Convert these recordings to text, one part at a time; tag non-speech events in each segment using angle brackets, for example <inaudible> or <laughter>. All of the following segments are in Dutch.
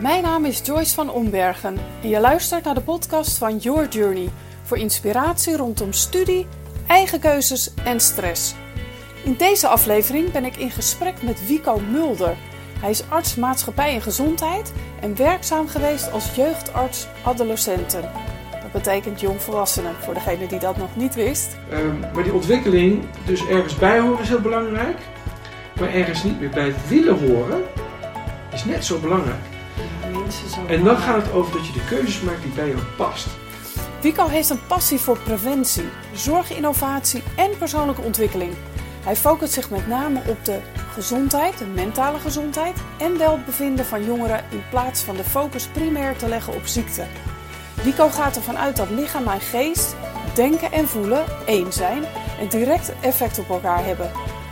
Mijn naam is Joyce van Ombergen en je luistert naar de podcast van Your Journey voor inspiratie rondom studie, eigen keuzes en stress. In deze aflevering ben ik in gesprek met Wico Mulder. Hij is arts maatschappij en gezondheid en werkzaam geweest als jeugdarts adolescenten. Dat betekent jongvolwassenen, voor degene die dat nog niet wist. Um, maar die ontwikkeling, dus ergens bij horen is heel belangrijk. Maar ergens niet meer bij willen horen, is net zo belangrijk. En dan gaat het over dat je de keuzes maakt die bij jou past. Wico heeft een passie voor preventie, zorginnovatie en persoonlijke ontwikkeling. Hij focust zich met name op de gezondheid, de mentale gezondheid en welbevinden van jongeren in plaats van de focus primair te leggen op ziekte. Wico gaat ervan uit dat lichaam en geest, denken en voelen één zijn en direct effect op elkaar hebben.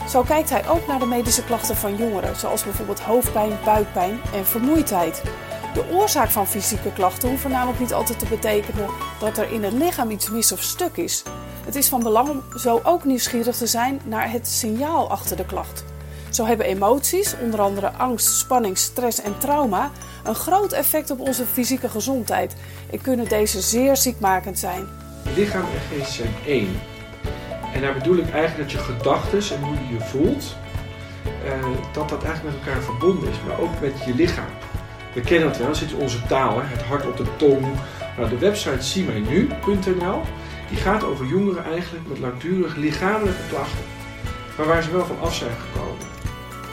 Zo kijkt hij ook naar de medische klachten van jongeren, zoals bijvoorbeeld hoofdpijn, buikpijn en vermoeidheid. De oorzaak van fysieke klachten hoeft namelijk niet altijd te betekenen dat er in het lichaam iets mis of stuk is. Het is van belang om zo ook nieuwsgierig te zijn naar het signaal achter de klacht. Zo hebben emoties, onder andere angst, spanning, stress en trauma, een groot effect op onze fysieke gezondheid en kunnen deze zeer ziekmakend zijn. Lichaam en geest zijn één. En daar bedoel ik eigenlijk dat je gedachten en hoe je je voelt, eh, dat dat eigenlijk met elkaar verbonden is, maar ook met je lichaam. We kennen dat wel, dat zit onze taal, het hart op de tong. Nou, de website ziemijnu.nl die gaat over jongeren eigenlijk met langdurig lichamelijke klachten, maar waar ze wel van af zijn gekomen.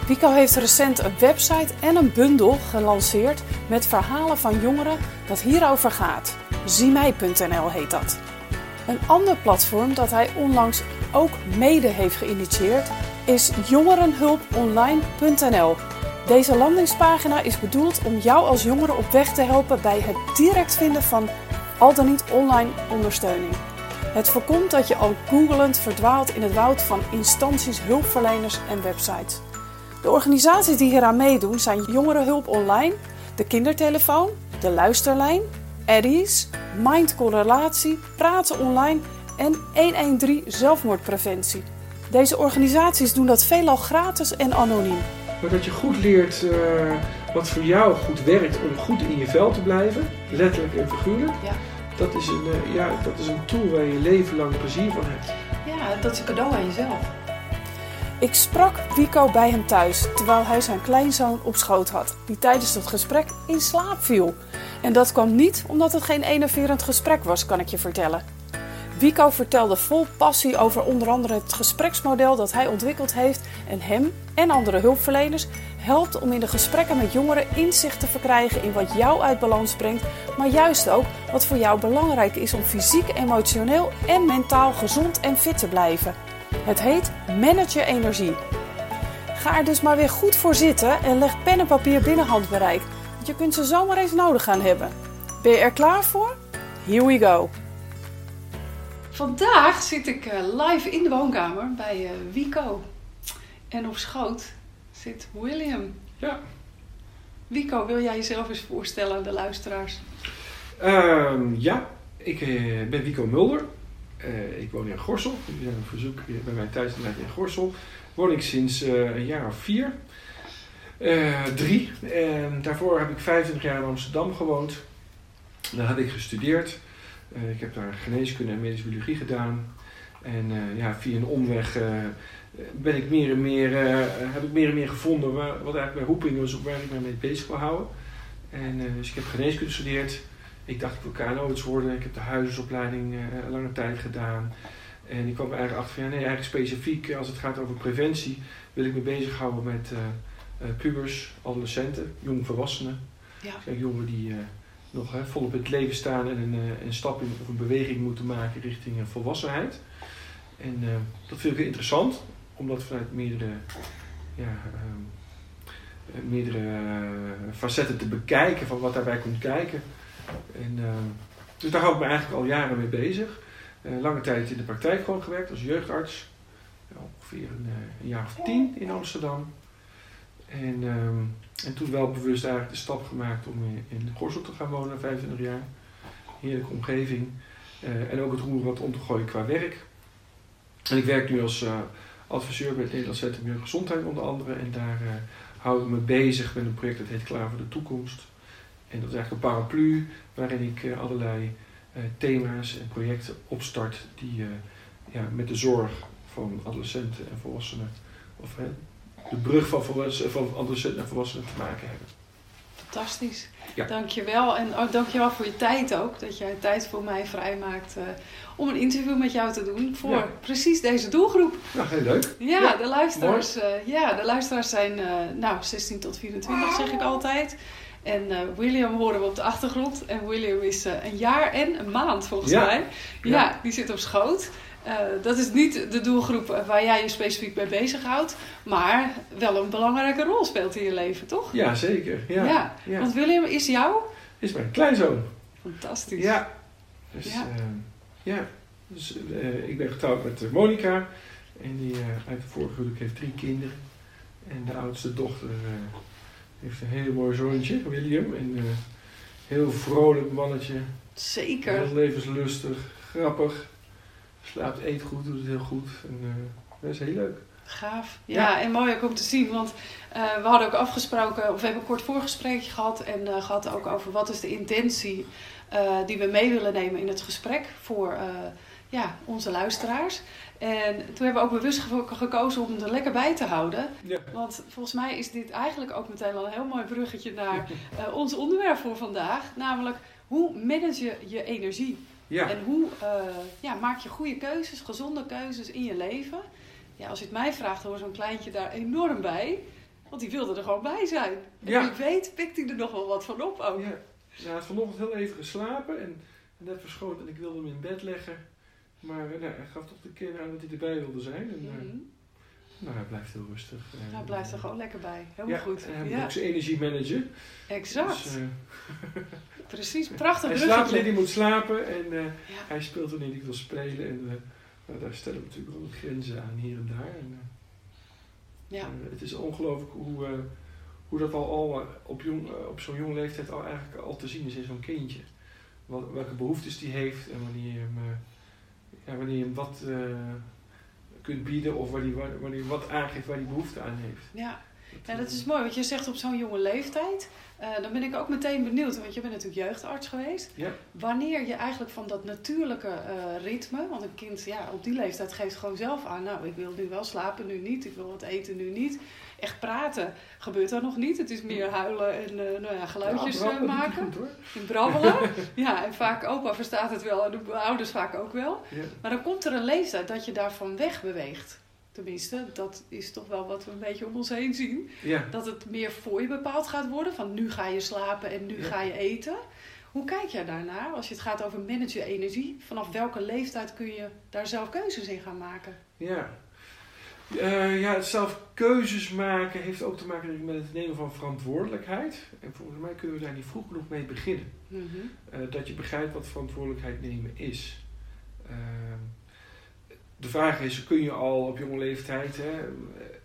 Wico heeft recent een website en een bundel gelanceerd met verhalen van jongeren dat hierover gaat. Ziemij.nl heet dat. Een ander platform dat hij onlangs ook mede heeft geïnitieerd is jongerenhulponline.nl. Deze landingspagina is bedoeld om jou als jongere op weg te helpen bij het direct vinden van al dan niet online ondersteuning. Het voorkomt dat je al googelend verdwaalt in het woud van instanties, hulpverleners en websites. De organisaties die hieraan meedoen zijn Jongerenhulp Online, de Kindertelefoon, de Luisterlijn, Eddies, Mindcorrelatie, Praten Online en 113 Zelfmoordpreventie. Deze organisaties doen dat veelal gratis en anoniem. Maar dat je goed leert uh, wat voor jou goed werkt om goed in je vel te blijven, letterlijk en figuurlijk. Ja. Dat, is een, uh, ja, dat is een tool waar je leven lang plezier van hebt. Ja, dat is een cadeau aan jezelf. Ik sprak Wico bij hem thuis terwijl hij zijn kleinzoon op schoot had, die tijdens het gesprek in slaap viel. En dat kwam niet omdat het geen enerverend gesprek was, kan ik je vertellen. Wico vertelde vol passie over onder andere het gespreksmodel dat hij ontwikkeld heeft en hem en andere hulpverleners helpt om in de gesprekken met jongeren inzicht te verkrijgen in wat jou uit balans brengt, maar juist ook wat voor jou belangrijk is om fysiek, emotioneel en mentaal gezond en fit te blijven. Het heet Manage je energie. Ga er dus maar weer goed voor zitten en leg pen en papier binnen handbereik, want je kunt ze zomaar eens nodig gaan hebben. Ben je er klaar voor? Here we go! Vandaag zit ik eh, live in de woonkamer bij uh, Wico. En op schoot zit William. Ja. Wico, wil jij jezelf eens voorstellen aan de luisteraars? Um, ja, ik uh, ben Wico Mulder. ik woon in Gorsel. We zijn een verzoek bij mij thuis in Gorsel. Woon ik sinds een jaar of vier. drie. En daarvoor heb ik 25 jaar in Amsterdam gewoond. Daar heb ik gestudeerd. Uh, ik heb daar geneeskunde en medische biologie gedaan. En uh, ja, via een omweg uh, ben ik meer en meer, heb ik meer en meer gevonden waar, wat eigenlijk mijn roeping was, waar ik me mee bezig wil houden. En dus ik heb geneeskunde gestudeerd. Ik dacht ik wil KNO-arts worden. Ik heb de huisartsopleiding lange tijd gedaan. En ik kwam er eigenlijk achter van ja, nee, eigenlijk specifiek als het gaat over preventie wil ik me bezighouden met pubers, adolescenten, jongvolwassenen. Ja. Dus jongeren die nog hè, volop in het leven staan en een, eh, een stap in, of een beweging moeten maken richting volwassenheid. En uh, dat vind ik interessant, om dat vanuit meerdere, ja, uh, meerdere facetten te bekijken van wat daarbij komt kijken. En, dus daar hou ik me eigenlijk al jaren mee bezig. lange tijd in de praktijk gewoon gewerkt als jeugdarts. ongeveer een, een, jaar of tien in Amsterdam. En um, en toen wel bewust eigenlijk de stap gemaakt om in Gorsel te gaan wonen, 25 jaar. Heerlijke omgeving. Uh, en ook het roer wat om te gooien qua werk. En ik werk nu als uh, adviseur bij het Nederlands Centrum Jeugd Gezondheid onder andere. En daar uh, hou ik me bezig met een project dat heet Klaar voor de Toekomst. En dat is eigenlijk een paraplu waarin ik eh, allerlei eh, thema's en projecten opstart die ja, met de zorg van adolescenten en volwassenen, of de brug van, van adolescenten en volwassenen te maken hebben. Fantastisch. Ja. Dankjewel. En oh, dankjewel voor je tijd ook. Dat jij tijd voor mij vrijmaakt uh, om een interview met jou te doen. Voor precies deze doelgroep. Ja, heel leuk. Ja, de luisteraars, uh, ja, de luisteraars zijn uh, nou, 16 tot 24 zeg ik altijd. En William horen we op de achtergrond. En William is een jaar en een maand volgens mij. Ja, die zit op schoot. Uh, dat is niet de doelgroep waar jij je specifiek mee bezighoudt, maar wel een belangrijke rol speelt in je leven, toch? Ja, zeker. Ja, ja. Want William is jou? Is mijn kleinzoon. Fantastisch. Ja. Dus, ja. Uh, ja. Dus uh, ik ben getrouwd met Monica en die uit de vorige huwelijk heeft drie kinderen. En de oudste dochter heeft een heel mooi zoontje, William. En heel vrolijk mannetje. Zeker. Heel levenslustig, grappig slaapt, eet goed, doet het heel goed. En, uh, dat is heel leuk. Gaaf. Ja, en mooi ook om te zien. Want uh, we hadden ook afgesproken, of we hebben een kort voorgesprekje gehad. En uh, gehad ook over wat is de intentie die we mee willen nemen in het gesprek voor ja, onze luisteraars. En toen hebben we ook bewust gekozen om er lekker bij te houden. Ja. Want volgens mij is dit eigenlijk ook meteen al een heel mooi bruggetje naar ons onderwerp voor vandaag. Namelijk, hoe manage je je energie? Ja. En hoe uh, ja, maak je goede keuzes, gezonde keuzes in je leven? Ja, als je het mij vraagt, hoor zo'n kleintje daar enorm bij. Want die wilde er gewoon bij zijn. En ja. wie weet, pikt hij er nog wel wat van op ook. Ja, hij had vanochtend heel even geslapen en net verschoten en ik wilde hem in bed leggen. Maar nou, hij gaf toch de keer aan dat hij erbij wilde zijn. En, mm nou, hij blijft heel rustig. Hij blijft er gewoon lekker bij. Helemaal goed. En hij moet ook zijn energie Exact. Dus, uh, <laughs> Precies, prachtig Hij slaapt wanneer hij moet slapen en uh, hij speelt wanneer hij wil spelen. En uh, nou, daar stellen we natuurlijk wel grenzen aan hier en daar. En, ja. het is ongelooflijk hoe, hoe dat al, al op, jong, op zo'n jonge leeftijd al eigenlijk al te zien is in zo'n kindje. Wat, welke behoeftes die heeft en wanneer je hem, ja, wanneer je hem wat kunt bieden of waar hij wat aangeeft waar hij behoefte aan heeft. Ja. ja, dat is mooi, want je zegt op zo'n jonge leeftijd. Uh, dan ben ik ook meteen benieuwd, want je bent natuurlijk jeugdarts geweest. Ja. Wanneer je eigenlijk van dat natuurlijke uh, ritme, want een kind ja, op die leeftijd geeft gewoon zelf aan, nou ik wil nu wel slapen, nu niet, ik wil wat eten, nu niet. Echt praten gebeurt dat nog niet. Het is meer huilen en uh, nou ja, geluidjes ja, maken. En brabbelen. <laughs> ja, en vaak opa verstaat het wel en de ouders vaak ook wel. Ja. Maar dan komt er een leeftijd dat je daarvan wegbeweegt. Tenminste, dat is toch wel wat we een beetje om ons heen zien. Ja. Dat het meer voor je bepaald gaat worden. Van nu ga je slapen en nu ga je eten. Hoe kijk jij daarnaar als je het gaat over managen energie? Vanaf welke leeftijd kun je daar zelf keuzes in gaan maken? Ja, uh, ja, zelf keuzes maken heeft ook te maken met het nemen van verantwoordelijkheid. En volgens mij kunnen we daar niet vroeg genoeg mee beginnen. Mm dat je begrijpt wat verantwoordelijkheid nemen is. Uh, de vraag is, kun je al op jonge leeftijd, hè,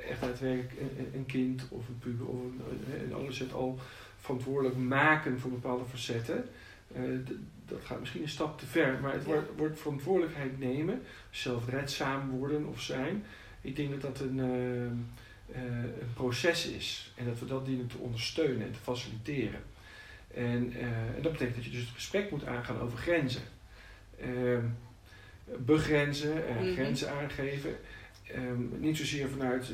echt daadwerkelijk een, een kind of een puber of een, een adolescent al verantwoordelijk maken voor bepaalde facetten? Uh, dat gaat misschien een stap te ver, maar het wordt, wordt verantwoordelijkheid nemen, zelfredzaam worden of zijn ik denk dat dat een, uh, een proces is en dat we dat dienen te ondersteunen en te faciliteren. En, uh, en dat betekent dat je dus het gesprek moet aangaan over grenzen. Ehm, begrenzen en mm grenzen aangeven. Um, niet zozeer vanuit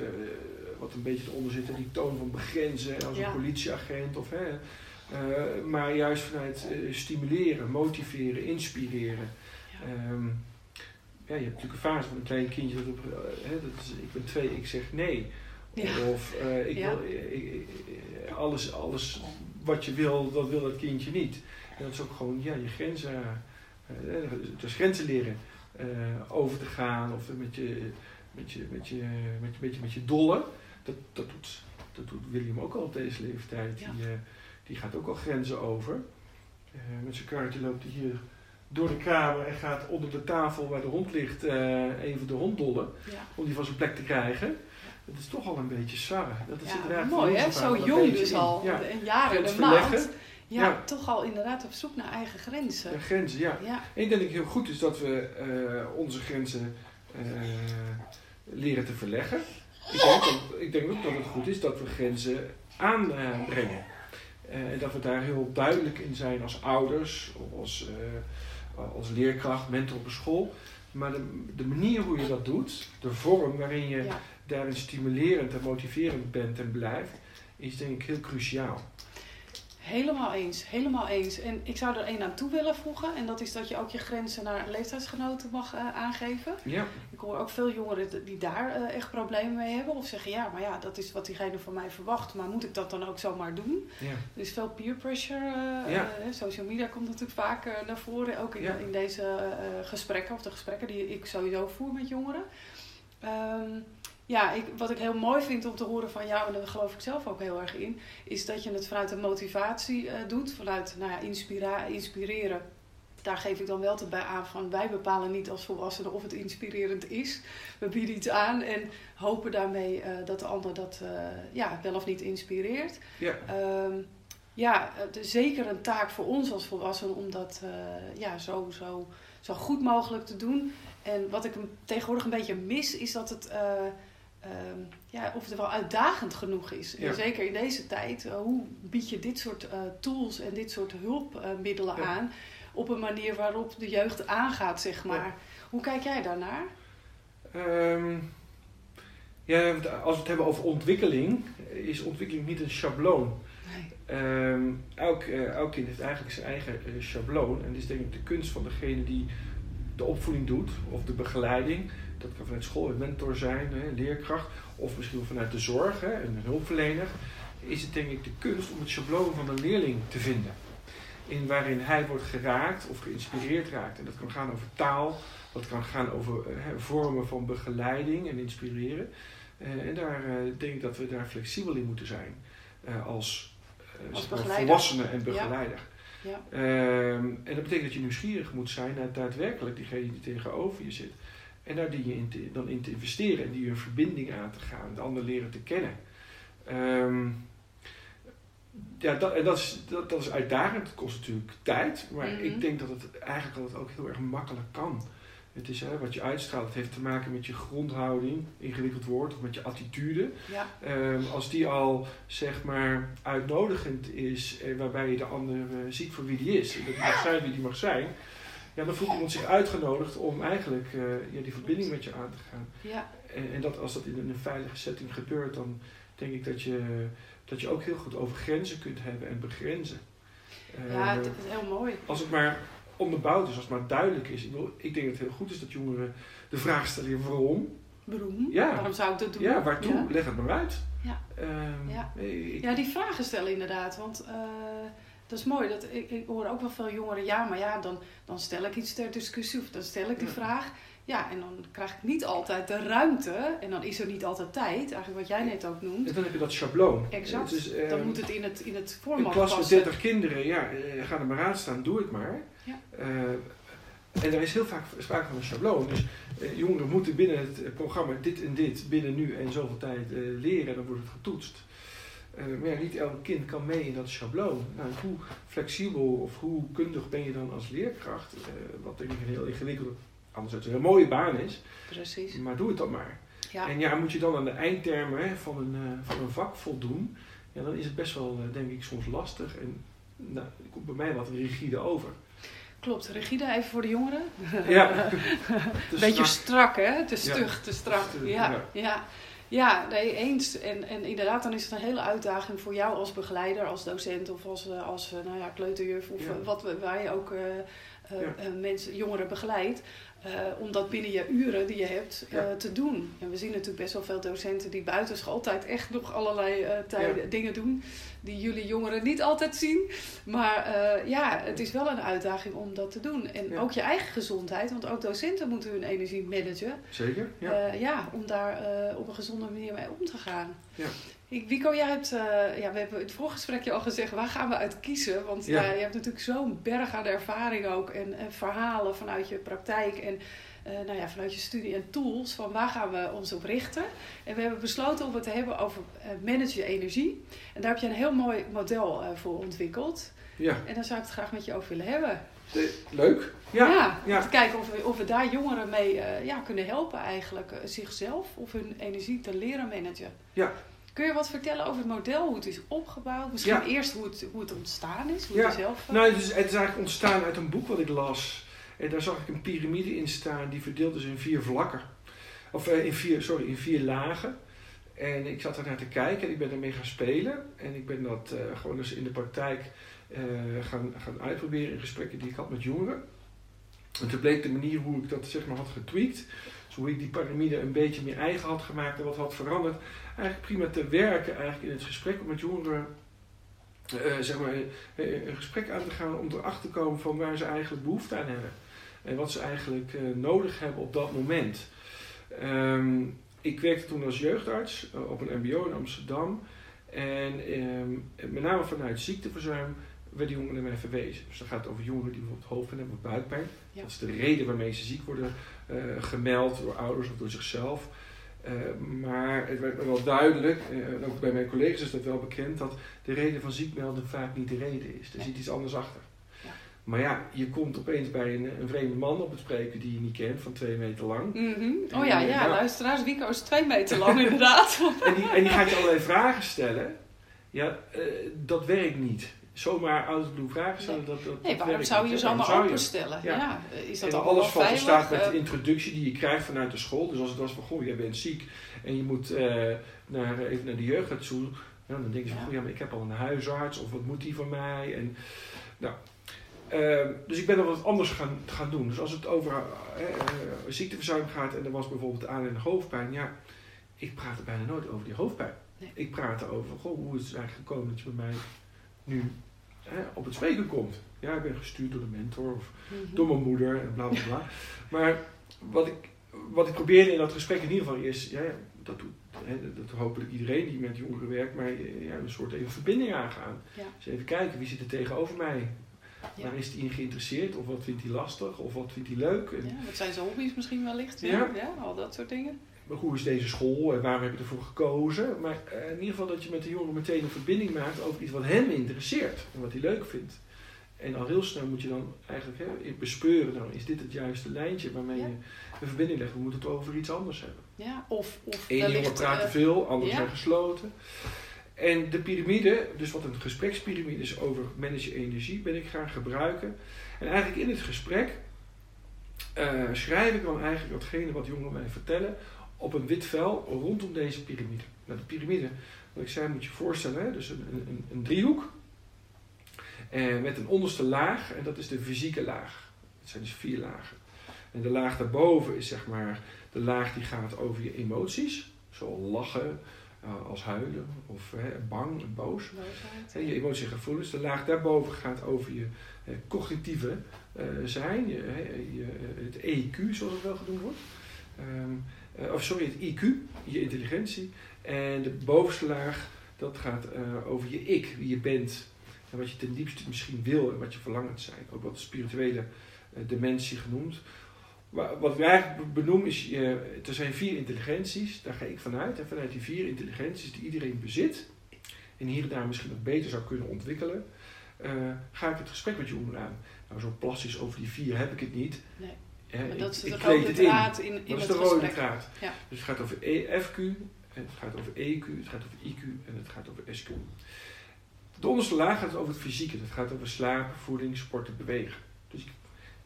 wat een beetje eronder zit, die toon van begrenzen als een politieagent of hè, maar juist vanuit stimuleren, motiveren, inspireren. Ja. Um, ja, je hebt natuurlijk een fase van een klein kindje dat op, uh, hè, dat is, ik ben twee, ik zeg nee. Of uh, ik wil, ik, alles, alles wat je wil, dat wil dat kindje niet. En dat is ook gewoon ja, je grenzen, uh, dus grenzen leren over te gaan of met je, met je, met je, met je, met je, met je dolle. Dat, dat, doet, dat doet William ook al op deze leeftijd. Die, die gaat ook al grenzen over. met zijn kaartje loopt hij hier door de kamer en gaat onder de tafel waar de hond ligt uh, even de hond dollen. Om die van zijn plek te krijgen. Dat is toch al een beetje sarre. Dat is ja, mooi hè, zo jong dus al. Ja. Een jaren, een maand. Ja, ja, toch al inderdaad op zoek naar eigen grenzen. grenzen, ja. ja. En ik denk dat het heel goed is dat we uh, onze grenzen uh, leren te verleggen. Ik denk, dat, ik denk ook dat het goed is dat we grenzen aanbrengen. en dat we daar heel duidelijk in zijn als ouders, of als, als leerkracht, mentor op een school. Maar de, de, manier hoe je dat doet, de vorm waarin je daarin stimulerend en motiverend bent en blijft, is denk ik heel cruciaal. Helemaal eens, helemaal eens. En ik zou er één aan toe willen voegen. En dat is dat je ook je grenzen naar leeftijdsgenoten mag uh, aangeven. Ja. Ik hoor ook veel jongeren die daar uh, echt problemen mee hebben. Of zeggen, ja, maar ja, dat is wat diegene van mij verwacht. Maar moet ik dat dan ook zomaar doen? Ja. Er is veel peer pressure. Uh, ja. social media komt natuurlijk vaak naar voren. Ook in, in deze gesprekken, of de gesprekken die ik sowieso voer met jongeren. Um, ja, ik, wat ik heel mooi vind om te horen van jou, en daar geloof ik zelf ook heel erg in, is dat je het vanuit een motivatie uh, doet, vanuit nou ja, inspira inspireren. Daar geef ik dan wel te bij aan van wij bepalen niet als volwassenen of het inspirerend is. We bieden iets aan en hopen daarmee uh, dat de ander dat uh, ja, wel of niet inspireert. Ja. Um, ja, het is zeker een taak voor ons als volwassenen om dat ja, zo, zo, zo goed mogelijk te doen. En wat ik tegenwoordig een beetje mis, is dat het um, ja, of het wel uitdagend genoeg is. En zeker in deze tijd, hoe bied je dit soort tools en dit soort hulpmiddelen ja. aan op een manier waarop de jeugd aangaat, zeg maar. Ja. Hoe kijk jij daarnaar? Um, ja, als we het hebben over ontwikkeling, is ontwikkeling niet een schabloon. Nee. Um, elk, uh, elk kind heeft eigenlijk zijn eigen schabloon. En het is denk ik de kunst van degene die de opvoeding doet, of de begeleiding, dat kan vanuit school een mentor zijn, hè, leerkracht, of misschien vanuit de zorg, hè, een hulpverlener, is het denk ik de kunst om het schabloon van een leerling te vinden. In waarin hij wordt geraakt of geïnspireerd raakt. En dat kan gaan over taal, dat kan gaan over hè, vormen van begeleiding en inspireren. Uh, en daar uh, denk ik dat we daar flexibel in moeten zijn uh, als, als volwassene en begeleider. Ja. Ehm, en dat betekent dat je nieuwsgierig moet zijn naar daadwerkelijk diegene die tegenover je zit. En daar dien je in te, dan in te investeren en die een verbinding aan te gaan, de ander leren te kennen. Um, ja, dat, en dat, is, dat, dat is uitdagend. Het kost natuurlijk tijd, maar Mhm. ik denk dat het eigenlijk altijd ook heel erg makkelijk kan. Het is hè, wat je uitstraalt, het heeft te maken met je grondhouding, ingewikkeld woord, of met je attitude. Ja, Ehm, als die al zeg maar uitnodigend is, eh, waarbij je de ander eh, ziet voor wie die is, en dat die mag zijn wie die mag zijn, ja, dan voelt iemand zich uitgenodigd om eigenlijk eh, ja, die verbinding met je aan te gaan. ja, En, en dat, als dat in een veilige setting gebeurt, dan denk ik dat je, dat je ook heel goed over grenzen kunt hebben en begrenzen. ja Eh, het is heel mooi. als het maar onderbouwd is, als het maar duidelijk is. Ik, bedoel, ik denk dat het heel goed is dat jongeren de vraag stellen waarom. Waarom? Ja. Waarom zou ik dat doen? Ja, waartoe? Ja. Leg het maar uit. Ja. Ehm, Ja. ik- Ja, die vragen stellen inderdaad. Want eh, dat is mooi. Dat, ik, ik hoor ook wel veel jongeren, ja, maar ja, dan, dan stel ik iets ter discussie of dan stel ik die vraag. Ja, en dan krijg ik niet altijd de ruimte en dan is er niet altijd tijd, eigenlijk wat jij net ook noemt. En dan heb je dat schabloon. Exact. Het is, ehm, Dan moet het in het, in het Een format klas met passen. 30 kinderen, ja, eh, ga er maar aan staan, doe het maar. Ja. Eh, en er is heel vaak sprake van een schabloon. Dus jongeren moeten binnen het programma dit en dit binnen nu en zoveel tijd leren en dan wordt het getoetst. Maar ja, niet elk kind kan mee in dat schabloon. Nou, hoe flexibel of hoe kundig ben je dan als leerkracht? Wat denk ik een heel ingewikkelde, anderzijds een heel mooie baan is. Precies. Maar doe het dan maar. Ja. En ja, moet je dan aan de eindtermen hè, van, een, eh, van een vak voldoen, ja, dan is het best wel, eh, denk ik, soms lastig. En nou, komt bij mij wat rigide over. Klopt, rigide even voor de jongeren. Ja, <laughs> Beetje strak. hè? Te Ja. stug, te strak. Ja, ja. ja. ja. nee, eens. En, en inderdaad, dan is het een hele uitdaging voor jou als begeleider, als docent of als, eh, als nou ja, kleuterjuf of Ja. wat, waar je ook mensen, jongeren begeleidt. Eh, om dat binnen je uren die je hebt eh, Ja. te doen. En we zien natuurlijk best wel veel docenten die buiten schooltijd echt nog allerlei eh, tijden, Ja. dingen doen. Die jullie jongeren niet altijd zien. Maar eh, ja, het is wel een uitdaging om dat te doen. En Ja. ook je eigen gezondheid, want ook docenten moeten hun energie managen. Zeker, ja. Ja, ja om daar eh, op een gezonde manier mee om te gaan. Ja. Ik, Wico, jij hebt, eh, ja, we hebben in het voorgesprekje al gezegd, waar gaan we uit kiezen? Want Ja. je hebt natuurlijk zo'n berg aan ervaring ook en, en verhalen vanuit je praktijk en eh, nou ja, vanuit je studie en tools. Van waar gaan we ons op richten? En we hebben besloten om het te hebben over eh manage je energie. En daar heb je een heel mooi model eh, voor ontwikkeld. ja. En daar zou ik het graag met je over willen hebben. Eh, leuk. Ja, om ja. te kijken of we, of we daar jongeren mee eh, ja, kunnen helpen eigenlijk. eh, zichzelf of hun energie te leren managen. Ja. Kun je wat vertellen over het model, hoe het is opgebouwd? Misschien Ja. eerst hoe het, hoe het ontstaan is, hoe Ja. je zelf... eh, Nou, het is, het is eigenlijk ontstaan uit een boek wat ik las. En daar zag ik een piramide in staan die verdeeld is in vier vlakken. Of eh, in vier, sorry, in vier lagen. En ik zat daar naar te kijken en ik ben ermee gaan spelen. En ik ben dat eh, gewoon eens in de praktijk eh, gaan, gaan uitproberen in gesprekken die ik had met jongeren. En toen bleek de manier hoe ik dat zeg maar had getweakt. Dus hoe ik die piramide een beetje meer eigen had gemaakt en wat had veranderd. Eigenlijk prima te werken eigenlijk in het gesprek om met jongeren zeg maar, een gesprek aan te gaan om erachter te komen van waar ze eigenlijk behoefte aan hebben. En wat ze eigenlijk eh, nodig hebben op dat moment. Ehm, ik werkte toen als jeugdarts eh, op een mbo in Amsterdam. En ehm, met name vanuit ziekteverzuim werden jongeren naar mij verwezen. Dus dan gaat het over jongeren die bijvoorbeeld hoofdpijn hebben of buikpijn. Ja. Dat is de reden waarmee ze ziek worden eh, gemeld door ouders of door zichzelf. Maar het werd wel duidelijk, en ook bij mijn collega's is dat wel bekend, dat de reden van ziekmelden vaak niet de reden is. Er zit iets anders achter. Maar ja, je komt opeens bij een, een vreemde man op het spreken die je niet kent, van twee meter lang. Mhm. Oh ja, En, ja, ja. luisteraars, Wico is twee meter lang <laughs> inderdaad. En die, en die gaat je allerlei vragen stellen. Ja, eh, dat werkt niet. Zomaar out of blue vragen stellen, dat, dat, Nee, waarom zou je je? openstellen? Ja. Ja. eh, Is dat en alles wel valt staat met de Eh, introductie die je krijgt vanuit de school. Dus als het was van, goh, jij bent ziek en je moet eh, naar, even naar de jeugdarts toe. Ja, dan denken ze van, Ja. goh, ja, maar ik heb al een huisarts of wat moet die van mij? En, nou, ehm, dus ik ben er wat anders gaan, gaan doen. Dus als het over eh, eh, ziekteverzuim gaat en er was bijvoorbeeld aanleiding hoofdpijn. Ja, ik praat er bijna nooit over die hoofdpijn. Nee. Ik praat erover, goh, hoe is het eigenlijk gekomen dat je bij mij nu op het spreken komt? Ja, ik ben gestuurd door de mentor of mhm. door mijn moeder en bla bla bla. Maar wat ik, wat ik probeerde in dat gesprek in ieder geval is, ja, dat doet dat hopelijk iedereen die met jongeren werkt, maar eh, ja, een soort even verbinding aangaan. Ja. Dus even kijken, wie zit er tegenover mij? Ja. Waar is hij in geïnteresseerd? Of wat vindt hij lastig? Of wat vindt hij leuk? En, Ja, wat zijn zijn hobby's misschien wellicht? Ja. Ja. al dat soort dingen. maar hoe is deze school en waarom heb je ervoor gekozen? Maar eh, in ieder geval dat je met de jongeren meteen een verbinding maakt over iets wat hem interesseert en wat hij leuk vindt. En al heel snel moet je dan eigenlijk hè, bespeuren, nou is dit het juiste lijntje waarmee Ja. je een verbinding legt. We moeten het over iets anders hebben. Ja, of, of Eén jongen praat te eh, veel, anderen ja. zijn gesloten. En de piramide, dus wat een gesprekspiramide is over manage energie, ben ik gaan gebruiken. En eigenlijk in het gesprek eh, schrijf ik dan eigenlijk datgene wat jongeren mij vertellen op een wit vel rondom deze piramide. Nou, de piramide, wat ik zei, moet je voorstellen, hè? dus een, een, een driehoek. En met een onderste laag, en dat is de fysieke laag. Het zijn dus vier lagen. En de laag daarboven is zeg maar de laag die gaat over je emoties. Zo lachen, eh, als huilen, of hè, bang en boos. boosheid. Hè, je emoties en gevoelens. De laag daarboven gaat over je eh, cognitieve eh, zijn, je, je, eh, het EQ zoals het wel genoemd wordt. Ehm, eh, of sorry, het IQ, je intelligentie. En de bovenste laag, dat gaat eh, over je ik, wie je bent. En wat je ten diepste misschien wil en wat je verlangend zijn. Ook wat spirituele eh, dimensie genoemd. Wa- Wat ik eigenlijk benoem is, je, er zijn vier intelligenties, daar ga ik vanuit. En vanuit die vier intelligenties die iedereen bezit, en hier en daar misschien nog beter zou kunnen ontwikkelen, eh, ga ik het gesprek met jongeren aan. Nou, zo plastisch over die vier heb ik het niet. Nee. Maar ik- dat is de rode draad in, in Dat is het de rode draad. Ja. Dus het gaat over EFQ, het gaat over EQ, het gaat over IQ en het gaat over SQ. De onderste laag gaat over het fysieke. Dat gaat over slapen, voeding, sporten, bewegen.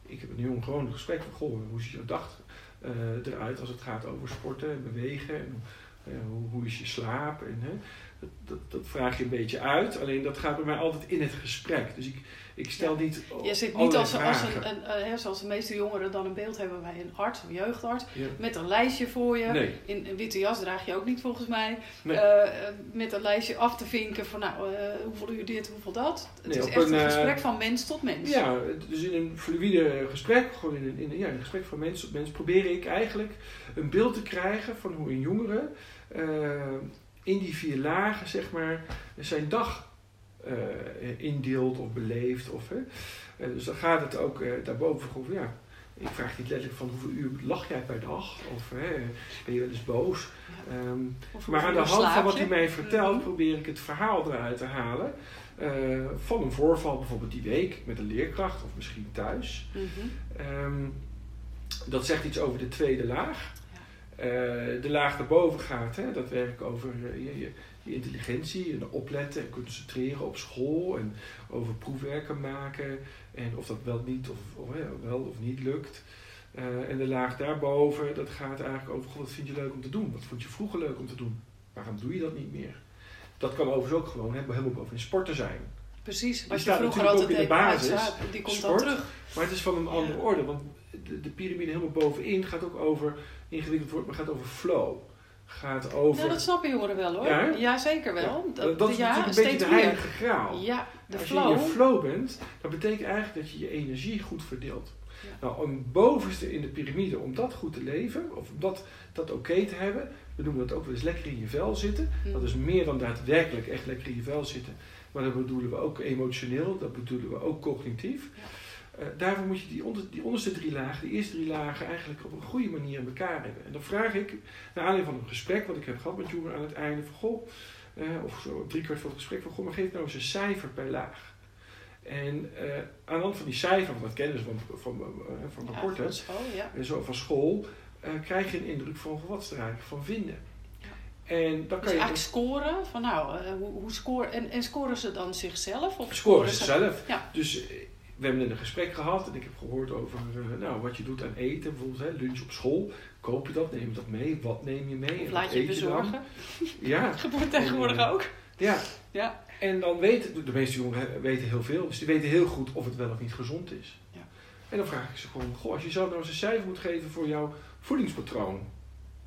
Ik, heb een jongen gewoon gesprek van, goh, hoe ziet jouw dag eh, eruit als het gaat over sporten en bewegen? En, eh, hoe, hoe is je slaap? En, dat, dat, dat vraag je een beetje uit. Alleen dat gaat bij mij altijd in het gesprek. Dus ik, ik stel niet Je zit niet als, als een, een, eh, hè, zoals de meeste jongeren dan een beeld hebben bij een arts of jeugdarts. Ja. Met een lijstje voor je. Nee, In een witte jas draag je ook niet volgens mij. Nee. Eh, met een lijstje af te vinken van nou, eh, hoeveel uur dit, hoeveel dat. Het Nee, is echt een, een, eh, gesprek van mens tot mens. Ja, dus in een fluïde gesprek, gewoon in een, in een, ja, een gesprek van mens tot mens, probeer ik eigenlijk een beeld te krijgen van hoe een jongere eh, in die vier lagen, zeg maar, zijn dag eh, indeelt of beleeft. Of. Eh, dus dan gaat het ook eh, daarboven over, ja, ik vraag niet letterlijk van hoeveel uur lach jij per dag, of hè, ben je wel eens boos. Ehm, maar aan de hand van wat hij mij vertelt, Mhm. probeer ik het verhaal eruit te halen. eh, van een voorval, bijvoorbeeld die week, met een leerkracht of misschien thuis. Mhm. Ehm, dat zegt iets over de tweede laag. Ja. Eh, de laag daarboven gaat, hè, dat werkt over eh, je, je, die intelligentie en opletten en concentreren op school en over proefwerken maken en of dat wel niet of, of wel of niet lukt. Uh, en de laag daarboven, dat gaat eigenlijk over wat vind je leuk om te doen? Wat vond je vroeger leuk om te doen? Waarom doe je dat niet meer? Dat kan overigens ook gewoon helemaal boven in sporten zijn. Precies, wat je vroeger altijd in de basis, die komt sport, dan terug. Maar het is van een andere orde, want de, de piramide helemaal bovenin gaat ook over, ingewikkeld woord, maar gaat over flow. Gaat over... Nou, dat snappen jongeren wel hoor. Ja, ja zeker wel. Dat, dat is ja, natuurlijk een beetje de heilige graal. Ja, de Als flow. je in je flow bent, dat betekent eigenlijk dat je je energie goed verdeelt. Nou, om bovenste in de piramide, om dat goed te leven, of om dat, dat oké te hebben, we noemen dat ook wel eens lekker in je vel zitten. Hm. Dat is meer dan daadwerkelijk echt lekker in je vel zitten. Maar dat bedoelen we ook emotioneel, dat bedoelen we ook cognitief. Uh, daarvoor moet je die, onder, die onderste drie lagen, die eerste drie lagen, eigenlijk op een goede manier in elkaar hebben. En dan vraag ik, naar aanleiding van een gesprek wat ik heb gehad met Joeren aan het einde, van goh, uh, of zo drie kwart van het gesprek, van goh, maar geef nou eens een cijfer per laag. En uh, aan de hand van die cijfer, want dat kennen ze van, van, van rapporten, ja, van school, ja. zo van school, krijg je een indruk van wat ze er eigenlijk van vinden. En dan kan dus je eigenlijk scoren, van nou, hoe, hoe scoren, en, en scoren ze dan zichzelf? Of scoren ze zelf. Ja. Dus we hebben net een gesprek gehad en ik heb gehoord over uh, nou, wat je doet aan eten, bijvoorbeeld hè, lunch op school. Koop je dat, neem je dat mee, wat neem je mee? Of laat je bezorgen. Ja. <laughs> Dat gebeurt tegenwoordig ook. Ja. ja. En dan weten, de meeste jongeren weten heel veel, dus die weten heel goed of het wel of niet gezond is. Ja. En dan vraag ik ze gewoon, goh, als je zelf nou eens een cijfer moet geven voor jouw voedingspatroon,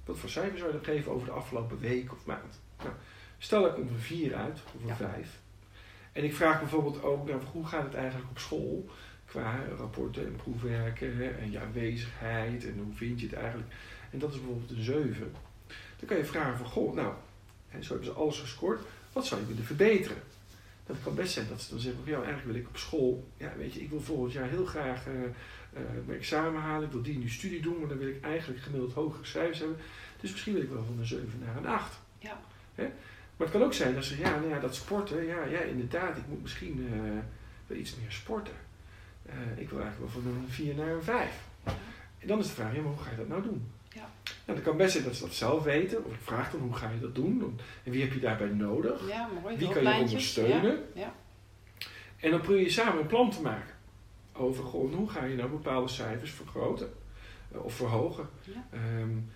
wat voor cijfer zou je dan geven over de afgelopen week of maand? Nou, stel ik komt een 4 uit, of een 5. En ik vraag bijvoorbeeld ook, nou, hoe gaat het eigenlijk op school? Qua rapporten en proefwerken en je aanwezigheid en hoe vind je het eigenlijk? En dat is bijvoorbeeld een 7. Dan kan je vragen van, goh, nou, hè, zo hebben ze alles gescoord. Wat zou je willen verbeteren? Dat kan best zijn dat ze dan zeggen, ja, eigenlijk wil ik op school, ja, weet je, ik wil volgend jaar heel graag uh, uh, mijn examen halen, ik wil die nu studie doen, maar dan wil ik eigenlijk gemiddeld hogere cijfers hebben. Dus misschien wil ik wel van een 7 naar een 8. Ja. Hè? Maar het kan ook zijn dat ze, ja, nou ja, dat sporten, ja, ja, inderdaad, ik moet misschien uh, wel iets meer sporten. ik wil eigenlijk wel van een 4 naar een 5. Ja. En dan is de vraag, ja, maar hoe ga je dat nou doen? Ja. Nou, dat kan best zijn dat ze dat zelf weten, of ik vraag dan hoe ga je dat doen, en wie heb je daarbij nodig? Ja, mooi. Wie kan je ondersteunen? Ja. Ja. En dan probeer je samen een plan te maken over gewoon, hoe ga je nou bepaalde cijfers vergroten uh, of verhogen. Um,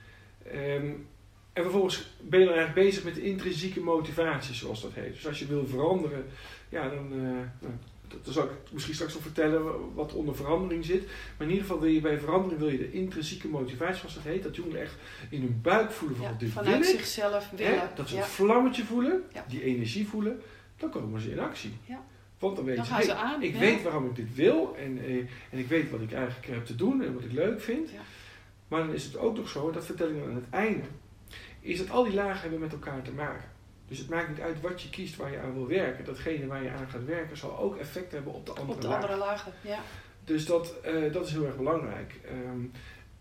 um, en vervolgens ben je dan eigenlijk bezig met de intrinsieke motivatie, zoals dat heet. Dus als je wil veranderen, ja, dan, uh, dan zal ik misschien straks nog vertellen wat onder verandering zit. Maar in ieder geval wil je bij verandering wil je de intrinsieke motivatie, zoals dat heet, dat jongeren echt in hun buik voelen van ja, dit vanuit wil ik. zichzelf willen. Hè, dat ze ja. een vlammetje voelen, Ja. die energie voelen, dan komen ze in actie. Ja. Want dan weten ze, ze aan, ik weet waarom ik dit wil en, eh, en ik weet wat ik eigenlijk heb te doen en wat ik leuk vind. Maar dan is het ook nog zo, en dat vertel ik dan aan het einde, is dat al die lagen hebben met elkaar te maken. Dus het maakt niet uit wat je kiest waar je aan wil werken. Datgene waar je aan gaat werken zal ook effect hebben op de andere Op de lagen. andere lagen, ja. Dus dat, eh, dat is heel erg belangrijk. Ehm,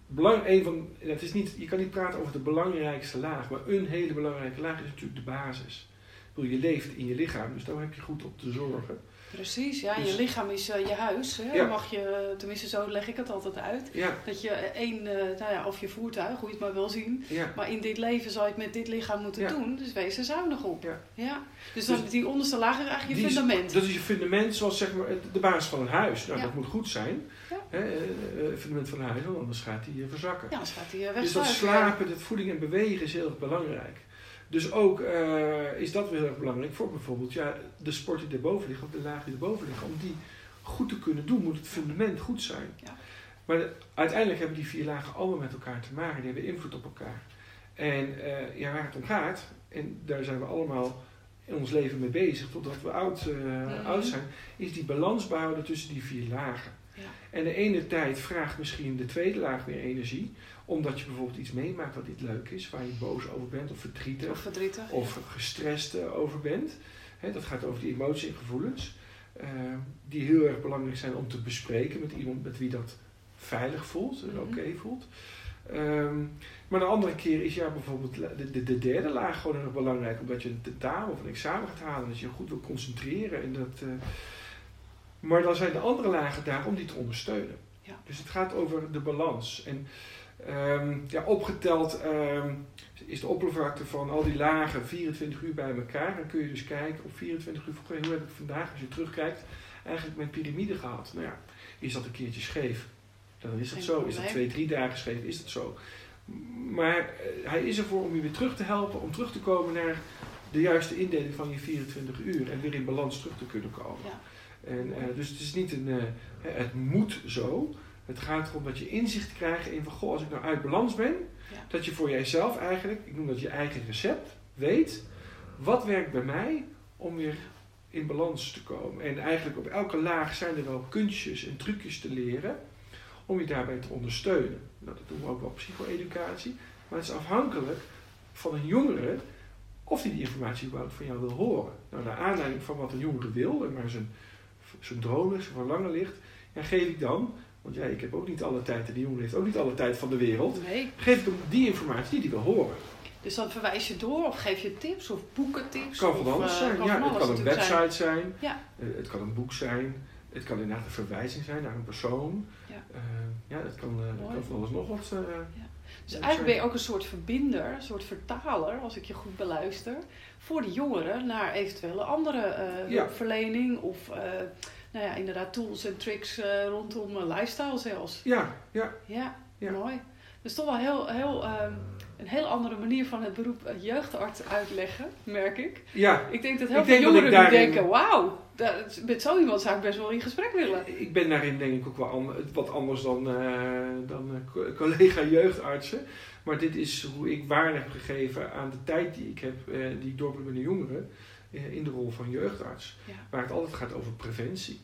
belang, een van, het is niet, je kan niet praten over de belangrijkste laag, maar een hele belangrijke laag is natuurlijk de basis. Ik bedoel, je leeft in je lichaam, dus daar heb je goed op te zorgen. Precies, ja. Dus- je lichaam is eh, je huis. Hè? Ja. Mag je, tenminste zo leg ik het altijd uit. Ja, Dat je één, eh, nou ja, of je voertuig, hoe je het maar wil zien. ja. Maar in dit leven zou je het met dit lichaam moeten doen. Dus wees er zuinig op. Ja. Dus, Dus die onderste laag is eigenlijk je is- fundament. Dat is je fundament, zoals zeg maar de basis van een huis. Nou, dat moet goed zijn. Hè, eh, het fundament van een huis, want anders gaat die eh, verzakken. ja, dan gaat hij eh, dus dat slapen, dat voeding en bewegen is heel erg belangrijk. Dus ook eh, is dat weer heel erg belangrijk voor bijvoorbeeld ja, de sport die erboven ligt, of de laag die erboven ligt. Om die goed te kunnen doen, moet het fundament goed zijn. Ja. Maar de- uiteindelijk hebben die vier lagen allemaal met elkaar te maken. Die hebben invloed op elkaar. En eh, ja, waar het om gaat, en daar zijn we allemaal in ons leven mee bezig, totdat we oud, eh, Mhm. oud zijn, is die balans behouden tussen die vier lagen. Ja. En de ene tijd vraagt misschien de tweede laag meer energie, omdat je bijvoorbeeld iets meemaakt wat niet leuk is, waar je boos over bent of verdrietig Of verdrietig. of gestrest eh, over bent. Hè, dat gaat over die emoties en gevoelens, eh, die heel erg belangrijk zijn om te bespreken met iemand met wie dat veilig voelt en Mhm. oké voelt. Ehm, maar de andere keer is ja bijvoorbeeld de, de, de derde laag gewoon heel erg belangrijk, omdat je een tentamen of een examen gaat halen, dat je je goed wil concentreren. En dat, eh, maar dan zijn de andere lagen daar om die te ondersteunen. Ja. Dus het gaat over de balans. En Ehm, ja, opgeteld ehm, is de oppervlakte van al die lagen 24 uur bij elkaar. Dan kun je dus kijken op 24 uur, hoe heb ik vandaag, als je terugkijkt, eigenlijk mijn piramide gehad. Nou ja, is dat een keertje scheef? Dan is dat zo. Is dat twee, drie dagen scheef? Is dat zo? Maar eh, hij is ervoor om je weer terug te helpen, om terug te komen naar de juiste indeling van je 24 uur en weer in balans terug te kunnen komen. Ja. En, eh, dus het is niet een, eh, het moet zo. Het gaat erom dat je inzicht krijgt in van, goh, als ik nou uit balans ben, Ja. dat je voor jijzelf eigenlijk, ik noem dat je eigen recept, weet, wat werkt bij mij om weer in balans te komen. En eigenlijk op elke laag zijn er wel kunstjes en trucjes te leren om je daarbij te ondersteunen. Nou, dat doen we ook wel psycho-educatie, maar het is afhankelijk van een jongere of die die informatie überhaupt van jou wil horen. Nou, naar aanleiding van wat een jongere wil en waar zijn, zijn droom is, zijn verlangen ligt, ja, geef ik dan, want ja, ik heb ook niet alle tijd en die jongen heeft ook niet alle tijd van de wereld, Nee, geef ik hem die informatie die hij wil horen. dus dan verwijs je door of geef je tips of boekentips. Het kan van alles eh, zijn. kan Ja, het alles kan een zijn. website zijn, Ja. eh, het kan een boek zijn, het kan inderdaad een verwijzing zijn naar een persoon. Ja. Eh, ja, dat kan, eh, kan van alles nog wat. eh, Dus eigenlijk ben je ook een soort verbinder, een soort vertaler, als ik je goed beluister, voor de jongeren naar eventuele andere eh, Ja. hulpverlening of eh, nou ja, inderdaad tools en tricks eh, rondom eh, lifestyle zelfs. ja, ja, Ja, Ja. mooi. Dat is toch wel heel, heel, ehm, een heel andere manier van het beroep eh, jeugdarts uitleggen, merk ik. ja. Ik denk dat heel veel jongeren nu daarin- denken, wauw, met zo iemand zou ik best wel in gesprek willen. Ik ben daarin denk ik ook wel an- wat anders dan, dan co- collega <laughs> jeugdartsen. Maar dit is hoe ik waarde heb gegeven aan de tijd die ik heb, die ik doorbreng met de jongeren, in de rol van jeugdarts. Ja. Waar het altijd gaat over preventie.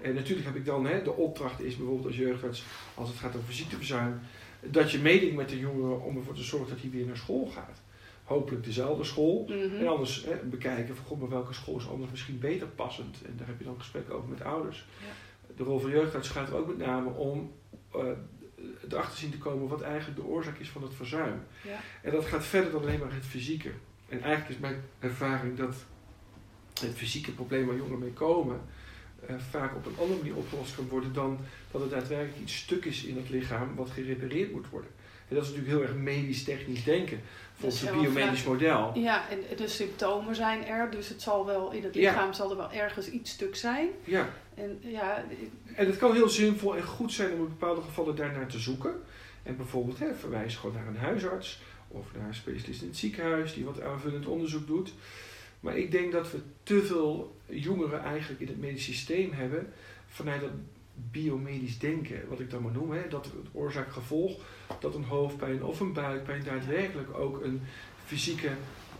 En natuurlijk heb ik dan, hè, de opdracht is bijvoorbeeld als jeugdarts, als het gaat over ziekteverzuim, dat je meedenkt met de jongeren om ervoor te zorgen dat hij weer naar school gaat. Hopelijk dezelfde school. Mhm. En anders hè, bekijken van god, maar welke school is anders misschien beter passend. En daar heb je dan gesprekken over met ouders. De rol van jeugdarts gaat er ook met name om eh erachter zien te komen wat eigenlijk de oorzaak is van het verzuim. Ja. En dat gaat verder dan alleen maar het fysieke. En eigenlijk is mijn ervaring dat het fysieke probleem waar jongeren mee komen, eh, vaak op een andere manier opgelost kan worden dan dat er daadwerkelijk iets stuk is in het lichaam wat gerepareerd moet worden. En dat is natuurlijk heel erg medisch-technisch denken, volgens het biomedisch model. Ja, en de symptomen zijn er, dus het zal wel in het Ja. lichaam zal er wel ergens iets stuk zijn. Ja, En ja, en het kan heel zinvol en goed zijn om in bepaalde gevallen daarnaar te zoeken. En bijvoorbeeld hè, verwijs gewoon naar een huisarts of naar een specialist in het ziekenhuis die wat aanvullend onderzoek doet. Maar ik denk dat we te veel jongeren eigenlijk in het medisch systeem hebben vanuit dat biomedisch denken, wat ik dan maar noem. Hè, dat het oorzaak-gevolg, dat een hoofdpijn of een buikpijn daadwerkelijk ook een fysieke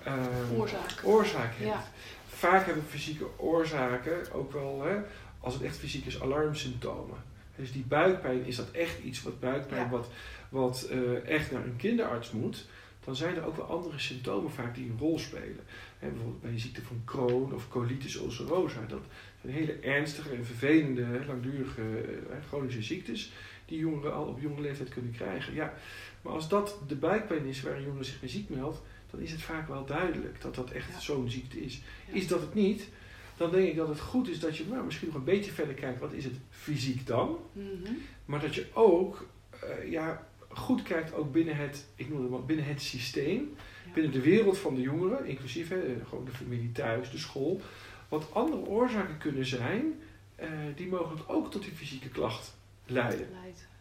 ehm, oorzaak. oorzaak heeft. Ja. Vaak hebben fysieke oorzaken ook wel, hè, als het echt fysiek is, alarmsymptomen. Dus die buikpijn, is dat echt iets wat buikpijn, Ja. wat, wat eh, echt naar een kinderarts moet, dan zijn er ook wel andere symptomen vaak die een rol spelen. Hè, bijvoorbeeld bij de ziekte van Crohn of colitis ulcerosa. Dat zijn hele ernstige en vervelende, langdurige eh, chronische ziektes die jongeren al op jonge leeftijd kunnen krijgen. Ja, maar als dat de buikpijn is waar een jongere zich mee ziek meldt, dan is het vaak wel duidelijk dat dat echt Ja. zo'n ziekte is. Ja. Is dat het niet, dan denk ik dat het goed is dat je nou, misschien nog een beetje verder kijkt, wat is het fysiek dan? Mhm. Maar dat je ook eh, ja, goed kijkt ook binnen het, ik noem het maar, binnen het systeem. Binnen de wereld van de jongeren, inclusief hè, gewoon de familie thuis, de school, wat andere oorzaken kunnen zijn eh, die mogelijk ook tot die fysieke klacht leiden.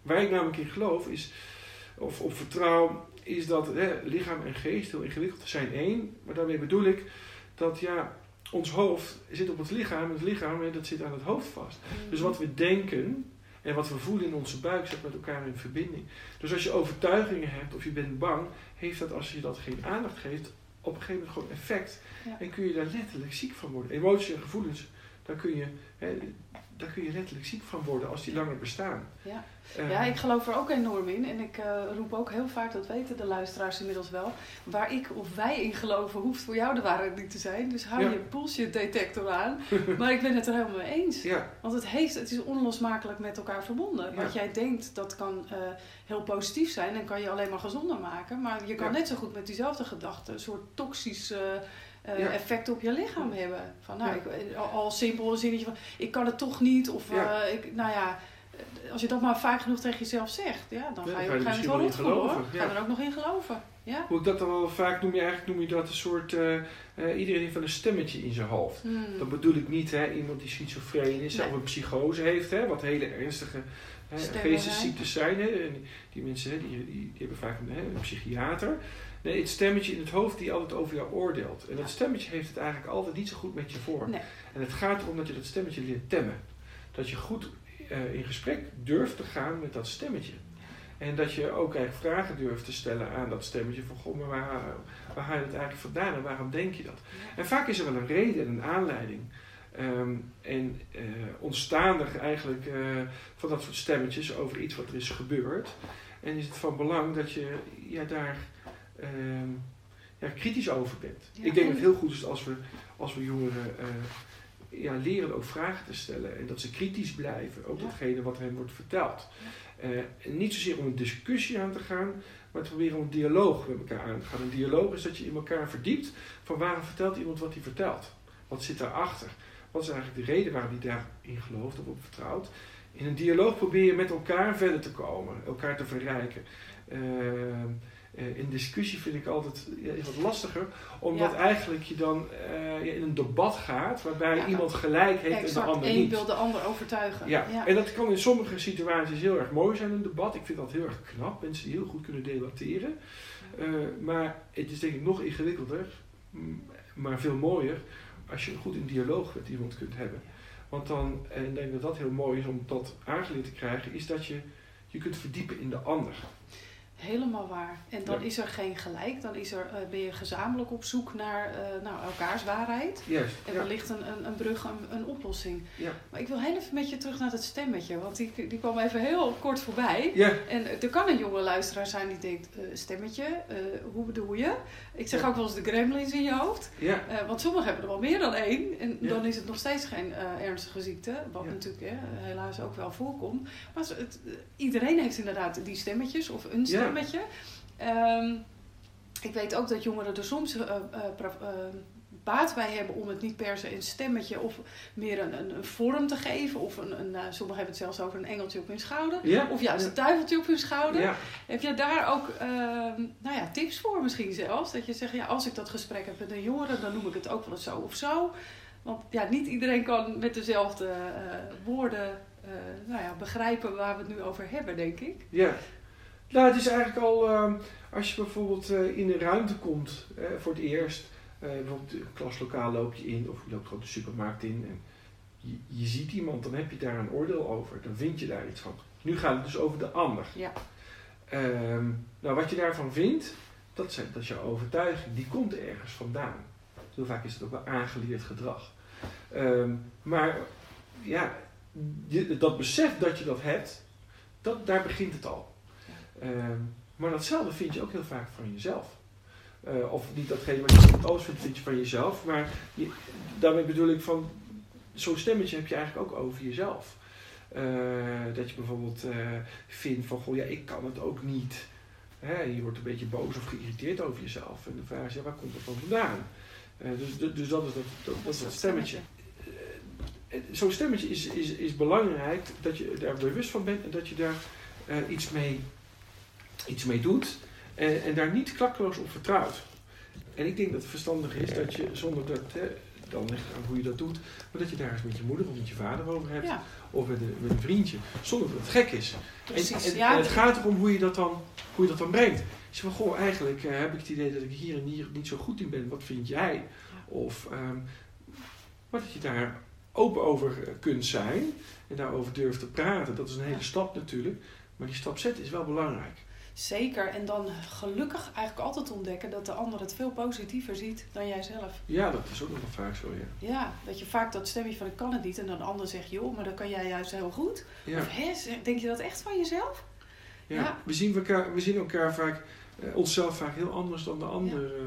Waar ik namelijk in geloof is, of op vertrouw, is dat hè, lichaam en geest heel ingewikkeld zijn één. Maar daarmee bedoel ik dat ja, ons hoofd zit op het lichaam en het lichaam hè, dat zit aan het hoofd vast. Dus wat we denken en wat we voelen in onze buik zit met elkaar in verbinding. Dus als je overtuigingen hebt of je bent bang, heeft dat als je dat geen aandacht geeft, op een gegeven moment gewoon effect. Ja. En kun je daar letterlijk ziek van worden. Emoties en gevoelens, daar kun je, hè, daar kun je letterlijk ziek van worden als die langer bestaan. Ja. Eh, Ja, ik geloof er ook enorm in. En ik eh, roep ook heel vaak, dat weten de luisteraars inmiddels wel. Waar ik of wij in geloven, hoeft voor jou de waarheid niet te zijn. Dus hou Ja. je bullshit detector aan. <laughs> maar ik ben het er helemaal mee eens. Ja, Want het, heeft, het is onlosmakelijk met elkaar verbonden. Ja. Wat jij denkt, dat kan eh, heel positief zijn en kan je alleen maar gezonder maken. Maar je kan net zo goed met diezelfde gedachte een soort toxisch eh, eh, Ja. effect op je lichaam hebben. Van, nou, Ja. ik, al, al simpel een zinnetje van, ik kan het toch niet. Of Ja. eh, ik, nou ja, als je dat maar vaak genoeg tegen jezelf zegt, ja, dan ga je je op een er gegeven moment misschien wel hoor. Ga je er ook nog in geloven. Ja? Hoe ik dat dan wel vaak noem, je eigenlijk noem je dat een soort, eh, eh, iedereen heeft wel een stemmetje in zijn hoofd. Hmm. Dat bedoel ik niet, hè, iemand die schizofreen is Nee. of een psychose heeft, hè, wat hele ernstige hè, geestesziektes zijn. Hè, en die, die mensen hè, die, die, die hebben vaak een, hè, een psychiater. Nee, het stemmetje in het hoofd die altijd over jou oordeelt. En dat stemmetje heeft het eigenlijk altijd niet zo goed met je voor. Nee. En het gaat erom dat je dat stemmetje leert temmen. Dat je goed eh, in gesprek durft te gaan met dat stemmetje. En dat je ook eigenlijk vragen durft te stellen aan dat stemmetje van goh, maar waar, waar haal je het eigenlijk vandaan en waarom denk je dat? En vaak is er wel een reden en een aanleiding. Ehm, en ontstaan er eigenlijk eh, van dat soort stemmetjes over iets wat er is gebeurd. En is het van belang dat je ja, daar ehm, ja, kritisch over bent. Ja, Ik denk en- dat het heel goed is als we, als we jongeren eh, ja, leren ook vragen te stellen. En dat ze kritisch blijven, ook Ja. datgene wat hen wordt verteld. Eh, niet zozeer om een discussie aan te gaan, maar te proberen om een dialoog met elkaar aan te gaan. Een dialoog is dat je in elkaar verdiept van waarom vertelt iemand wat hij vertelt. Wat zit daarachter? Wat is eigenlijk de reden waarom hij daarin gelooft of op vertrouwt? In een dialoog probeer je met elkaar verder te komen, elkaar te verrijken. Ehm, eh, in discussie vind ik altijd ja, is wat lastiger, omdat Ja. eigenlijk je dan eh, in een debat gaat waarbij Ja. iemand gelijk heeft en de ander één niet. wil de ander overtuigen. Ja. en dat kan in sommige situaties heel erg mooi zijn, een debat. Ik vind dat heel erg knap, mensen die heel goed kunnen debatteren. Eh, maar het is denk ik nog ingewikkelder, m, maar veel mooier, als je goed in dialoog met iemand kunt hebben. Want dan, en ik denk dat dat heel mooi is om dat aangeleerd te krijgen, is dat je je kunt verdiepen in de ander. Helemaal waar. En dan Ja. is er geen gelijk. Dan is er, eh, ben je gezamenlijk op zoek naar eh, nou, elkaars waarheid. Juist. En wellicht een, een, een brug, een, een oplossing. Ja. Maar ik wil heel even met je terug naar het stemmetje. Want die, die kwam even heel kort voorbij. Ja. En er kan een jonge luisteraar zijn die denkt, eh, stemmetje, eh, hoe bedoel je? Ik zeg Ja. ook wel eens de gremlins in je hoofd. Ja. Want sommigen hebben er wel meer dan één. En dan is het nog steeds geen ernstige ziekte. Wat natuurlijk hè, helaas ook wel voorkomt. Maar het, iedereen heeft inderdaad die stemmetjes of een Ja. stemmetje. Ehm, ik weet ook dat jongeren er soms eh, eh, eh, baat bij hebben om het niet per se een stemmetje of meer een, een, een vorm te geven. Of een, een, sommigen hebben het zelfs over een engeltje op hun schouder. Ja. Of juist een duiveltje op hun schouder. Ja. Heb je daar ook ehm, nou ja, tips voor misschien zelfs? Dat je zegt, ja, als ik dat gesprek heb met een jongere, dan noem ik het ook wel eens zo of zo. Want ja, niet iedereen kan met dezelfde woorden nou ja, begrijpen waar we het nu over hebben, denk ik. Ja. Nou, het is eigenlijk al, ehm, als je bijvoorbeeld eh, in een ruimte komt eh, voor het eerst, eh, bijvoorbeeld een klaslokaal loop je in of je loopt gewoon de supermarkt in en je, je ziet iemand, dan heb je daar een oordeel over, dan vind je daar iets van. Nu gaat het dus over de ander. Ja. Ehm, nou, wat je daarvan vindt, dat, zijn, dat is jouw overtuiging, die komt ergens vandaan. Heel vaak is het ook wel aangeleerd gedrag. Ehm, maar ja, je- dat besef dat je dat hebt, dat, daar begint het al. Ehm, maar datzelfde vind je ook heel vaak van jezelf. Eh, of niet datgene wat je van het vindt, vind je van jezelf. Maar je, daarmee bedoel ik van, zo'n stemmetje heb je eigenlijk ook over jezelf. Eh, dat je bijvoorbeeld eh, vindt van, goh ja, ik kan het ook niet. Hè, je wordt een beetje boos of geïrriteerd over jezelf. En de vraag is, ja, waar komt dat dan vandaan? Dus, dus- dat is dat, dat, dat, is dat stemmetje. Zo'n stemmetje is, is, is belangrijk dat je daar bewust van bent en dat je daar iets, mee, iets mee doet en, en daar niet klakkeloos op vertrouwt. En ik denk dat het verstandig is dat je zonder dat, hè, dan ligt aan hoe je dat doet, maar dat je daar eens met je moeder of met je vader over hebt Ja, of met een, met een vriendje, zonder dat het gek is. precies. En, en, ja, en het gaat erom hoe je dat dan, hoe je dat dan brengt. Je zegt van, goh, eigenlijk eh, heb ik het idee dat ik hier en hier niet zo goed in ben. Wat vind jij? Of, ehm, maar dat je daar open over eh, kunt zijn en daarover durft te praten. Dat is een hele stap natuurlijk. Maar die stap zetten is wel belangrijk. Zeker. En dan gelukkig eigenlijk altijd ontdekken dat de ander het veel positiever ziet dan jijzelf. Ja, dat is ook nog wel vaak zo, ja. Ja, dat je vaak dat stemmetje van ik kan het niet en dan de ander zegt, joh, maar dat kan jij juist heel goed. Ja, Of hè, denk je dat echt van jezelf? ja. Ja. We, zien elkaar, we zien elkaar vaak, eh, onszelf vaak heel anders dan de ander eh,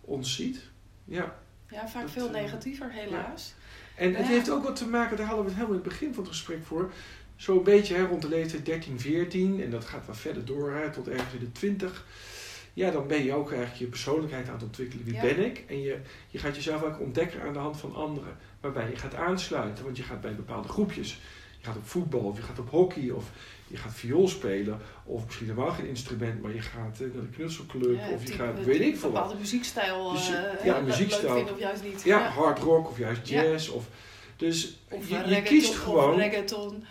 ons ziet. Ja. Ja, vaak Dat, veel eh, negatiever helaas. En het heeft ook wat te maken, daar hadden we het helemaal in het begin van het gesprek voor. Zo'n beetje hè, rond de leeftijd 13, 14. En dat gaat wat verder door hè, tot ergens in de 20. Ja, dan ben je ook eigenlijk je persoonlijkheid aan het ontwikkelen. Wie Ja. ben ik? En je, je gaat jezelf ook ontdekken aan de hand van anderen. Waarbij je gaat aansluiten. Want je gaat bij bepaalde groepjes. Je gaat op voetbal of je gaat op hockey of je gaat viool spelen. Of misschien helemaal geen instrument, maar je gaat eh, naar de knutselclub Ja, of je gaat, weet ik veel wat. bepaalde muziekstijl Dus je- eh, ja, muziekstijl. leuk of juist niet. Ja, hard rock of juist Ja. jazz. Of, dus Of je, je kiest Of gewoon. reggaeton.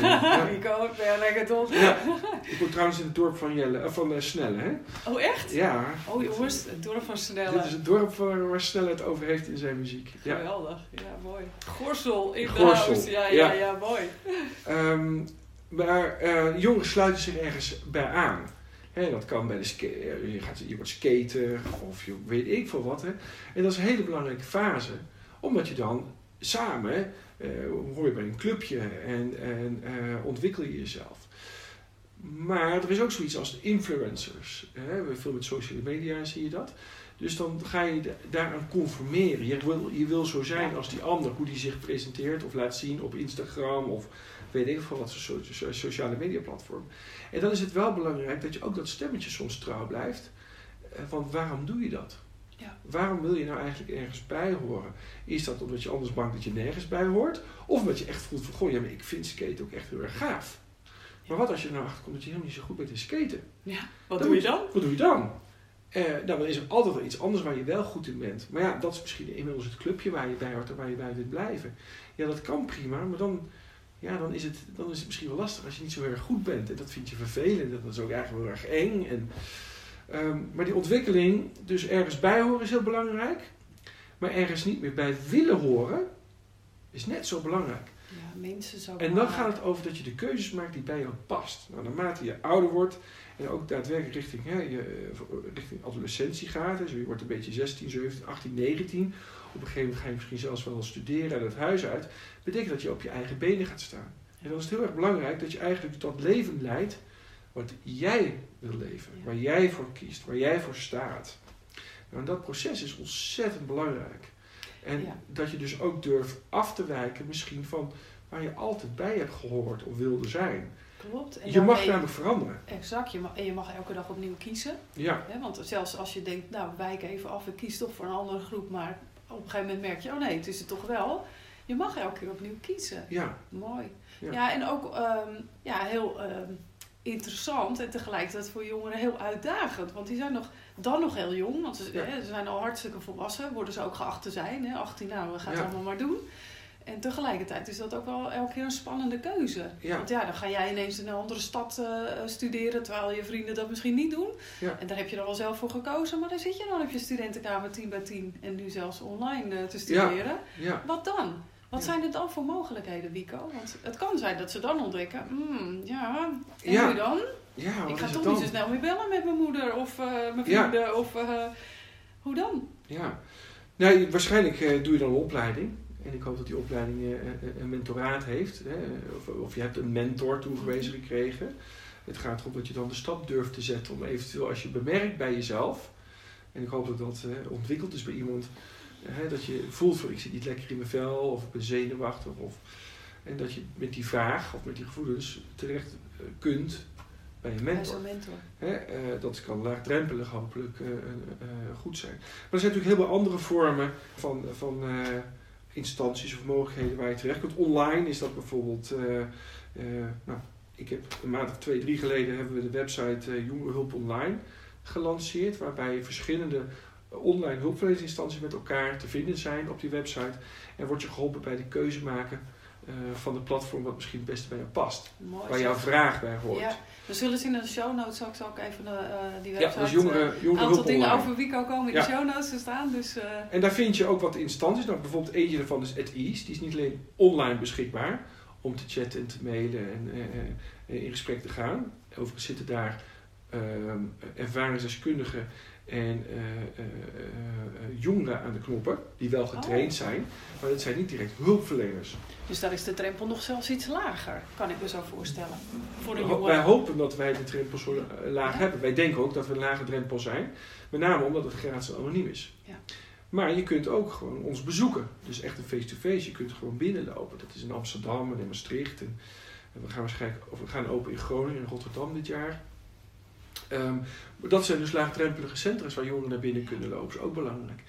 Ja. <laughs> Rico, ben reggaeton. Ja. Ik woon trouwens in het dorp van, Jelle, eh, van eh, Snelle, hè? Oh, echt? Ja. Oh jongens, het dorp van Snelle. Dit is het dorp waar, waar Snelle het over heeft in zijn muziek. Ja. Geweldig, ja mooi. Gorsel in de Gorsel, house, ja, ja, ja. ja, mooi. Ehm, maar eh, jongeren sluiten zich ergens bij aan. Hè, dat kan bij de je, gaat, je wordt skater of je weet ik veel wat. Hè. En dat is een hele belangrijke fase. Omdat je dan samen eh, hoor je bij een clubje en, en eh, ontwikkel je jezelf. Maar er is ook zoiets als influencers. Hè. Veel met sociale media zie je dat. Dus dan ga je da- daaraan conformeren. Je wil, je wil zo zijn als die ander, hoe die zich presenteert of laat zien op Instagram of weet ik veel wat voor so- so- sociale media platform. En dan is het wel belangrijk dat je ook dat stemmetje soms trouw blijft. Eh, Want waarom doe je dat? Ja. Waarom wil je nou eigenlijk ergens bij horen? Is dat omdat je anders bang dat je nergens bij hoort? Of omdat je echt voelt van, goh, ja, maar ik vind skaten ook echt heel erg gaaf. Maar wat als je er nou achter komt dat je helemaal niet zo goed bent in skaten? Ja, wat Dan doe je dan? Wat doe je dan? Eh, nou, dan is er altijd wel iets anders waar je wel goed in bent. Maar ja, dat is misschien inmiddels het clubje waar je bij hoort en waar je bij wilt blijven. Ja, dat kan prima, maar dan, ja, dan, is het, dan is het misschien wel lastig als je niet zo heel erg goed bent. En dat vind je vervelend en dat is ook eigenlijk heel erg eng. En, ehm, maar die ontwikkeling, dus ergens bij horen is heel belangrijk. Maar ergens niet meer bij willen horen, is net zo belangrijk. Ja, mensen zo. En dan gaat het over dat je de keuzes maakt die bij jou past. Nou, naarmate je ouder wordt en ook daadwerkelijk richting, hè, je, eh, richting adolescentie gaat, dus je wordt een beetje 16, 17, 18, 19. Op een gegeven moment ga je misschien zelfs wel studeren uit het huis uit. Betekent dat je op je eigen benen gaat staan. En dan is het heel erg belangrijk dat je eigenlijk dat leven leidt wat jij wil leven. Waar jij voor kiest, waar jij voor staat. Nou, en dat proces is ontzettend belangrijk. En Ja. dat je dus ook durft af te wijken misschien van waar je altijd bij hebt gehoord of wilde zijn. Klopt. En Je mag namelijk veranderen. Exact, je mag, en je mag elke dag opnieuw kiezen. Ja, Hè? Want zelfs als je denkt, nou wijk even af, ik kies toch voor een andere groep. Maar op een gegeven moment merk je, oh nee, het is het toch wel. Je mag elke keer opnieuw kiezen. ja, Mooi. Ja. Ja, en ook ehm, ja, heel ehm, interessant en tegelijkertijd voor jongeren heel uitdagend. Want die zijn nog, dan nog heel jong, want ze, Ja. hè, ze zijn al hartstikke volwassen, worden ze ook geacht te zijn. Hè? 18, nou, we gaan Ja. het allemaal maar doen. En tegelijkertijd is dat ook wel elke keer een spannende keuze. ja, Want ja, dan ga jij ineens in een andere stad eh, studeren, terwijl je vrienden dat misschien niet doen. Ja. En daar heb je er wel zelf voor gekozen, maar dan zit je dan op je studentenkamer 10 bij 10 en nu zelfs online eh, te studeren. ja. Wat dan? Wat zijn er dan voor mogelijkheden, Wico? Want het kan zijn dat ze dan ontdekken, hmm, ja, en Ja, nu dan? ja Ik ga toch niet zo snel meer bellen met mijn moeder of eh, mijn Ja. vrienden. Of, eh, hoe dan? Ja. Nou, waarschijnlijk eh, doe je dan een opleiding. En ik hoop dat die opleiding een- mentoraat heeft. Hè? Of, of je hebt een mentor toegewezen gekregen. Het gaat erom dat je dan de stap durft te zetten om eventueel als je bemerkt bij jezelf. En ik hoop dat dat ontwikkeld is bij iemand. Eh, dat je voelt van ik zit niet lekker in mijn vel of ik ben zenuwachtig. Of, en dat je met die vraag of met die gevoelens terecht eh, kunt bij je Bij mentor. zo'n mentor. Hè, eh, dat kan laagdrempelig hopelijk eh, goed zijn. Maar er zijn natuurlijk heel veel andere vormen van, van instanties of mogelijkheden waar je terecht kunt. Online is dat bijvoorbeeld. nou, ik heb een maand of twee, drie geleden hebben we de website Jongerenhulp Online gelanceerd. Waarbij verschillende online hulpverleningsinstanties met elkaar te vinden zijn op die website. En wordt je geholpen bij de keuze maken eh, van de platform wat misschien het beste bij jou past. Mooi. Waar jouw vraag bij hoort. Ja, we zullen zien in de show notes ook, zal ik even eh, die Ja, website... is eh, jongeren, een jongeren aantal hulp dingen online. over Wico komen in Ja. de show notes te staan. Dus eh, En daar vind je ook wat instanties. Nou, bijvoorbeeld eentje daarvan is AtEase. Die is niet alleen online beschikbaar om te chatten en te mailen en eh, eh, in gesprek te gaan. Overigens zitten daar ehm, ervaringsdeskundigen en eh, eh, eh, jongeren aan de knoppen die wel getraind Oh. zijn, maar dat zijn niet direct hulpverleners. Dus daar is de drempel nog zelfs iets lager, kan ik me zo voorstellen. Voor een. Wij hopen dat wij de drempel zo laag Ja. hebben. Wij denken ook dat we een lage drempel zijn. Met name omdat het gratis en anoniem is. Ja. Maar je kunt ook gewoon ons bezoeken. Dus echt een face-to-face. Je kunt gewoon binnenlopen. Dat is in Amsterdam en in Maastricht. En, we gaan waarschijnlijk we gaan open in Groningen en Rotterdam dit jaar. Ehm, dat zijn dus laagdrempelige centra's waar jongeren naar binnen kunnen lopen. Is ook belangrijk.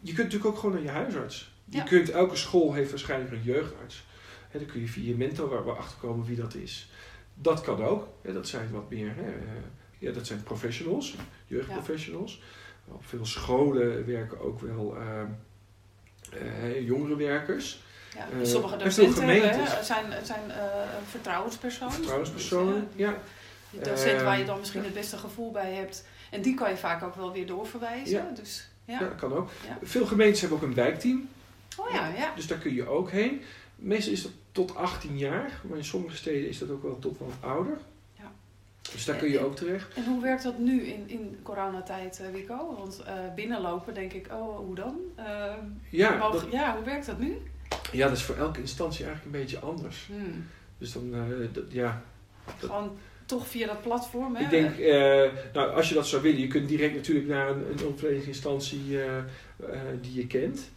Je kunt natuurlijk ook gewoon naar je huisarts. Je Ja. kunt, elke school heeft waarschijnlijk een jeugdarts. Dan kun je via je mentor waar we achterkomen wie dat is. Dat kan ook. Dat zijn wat meer, eh, ja, dat zijn professionals, jeugdprofessionals. Op veel scholen werken ook wel ehm, eh, jongerenwerkers. Ja, Eh, sommige docenten zijn, zijn vertrouwenspersonen. Vertrouwenspersonen, Dus, ja. Die docent waar je Ehm, dan misschien het beste gevoel bij hebt. En die kan je vaak ook wel weer doorverwijzen. Ja. Dus, Ja, ja. dat kan ook. Veel gemeentes hebben ook een wijkteam. Oh ja, ja. Dus daar kun je ook heen. Meestal is dat tot 18 jaar, maar in sommige steden is dat ook wel tot wat ouder. Ja. Dus daar kun je ook terecht. En hoe werkt dat nu in, in coronatijd, eh, Wico? Want eh, binnenlopen denk ik, oh, hoe dan? Eh, Ja, mogen- dat, ja, hoe werkt dat nu? ja, dat is voor elke instantie eigenlijk een beetje anders. Hmm. Dus dan, eh, dat- ja. Dat- Gewoon toch via dat platform, hè? Ik denk, eh, nou, als je dat zou willen, je kunt direct natuurlijk naar een, een hulpverleningsinstantie eh, eh, die je kent.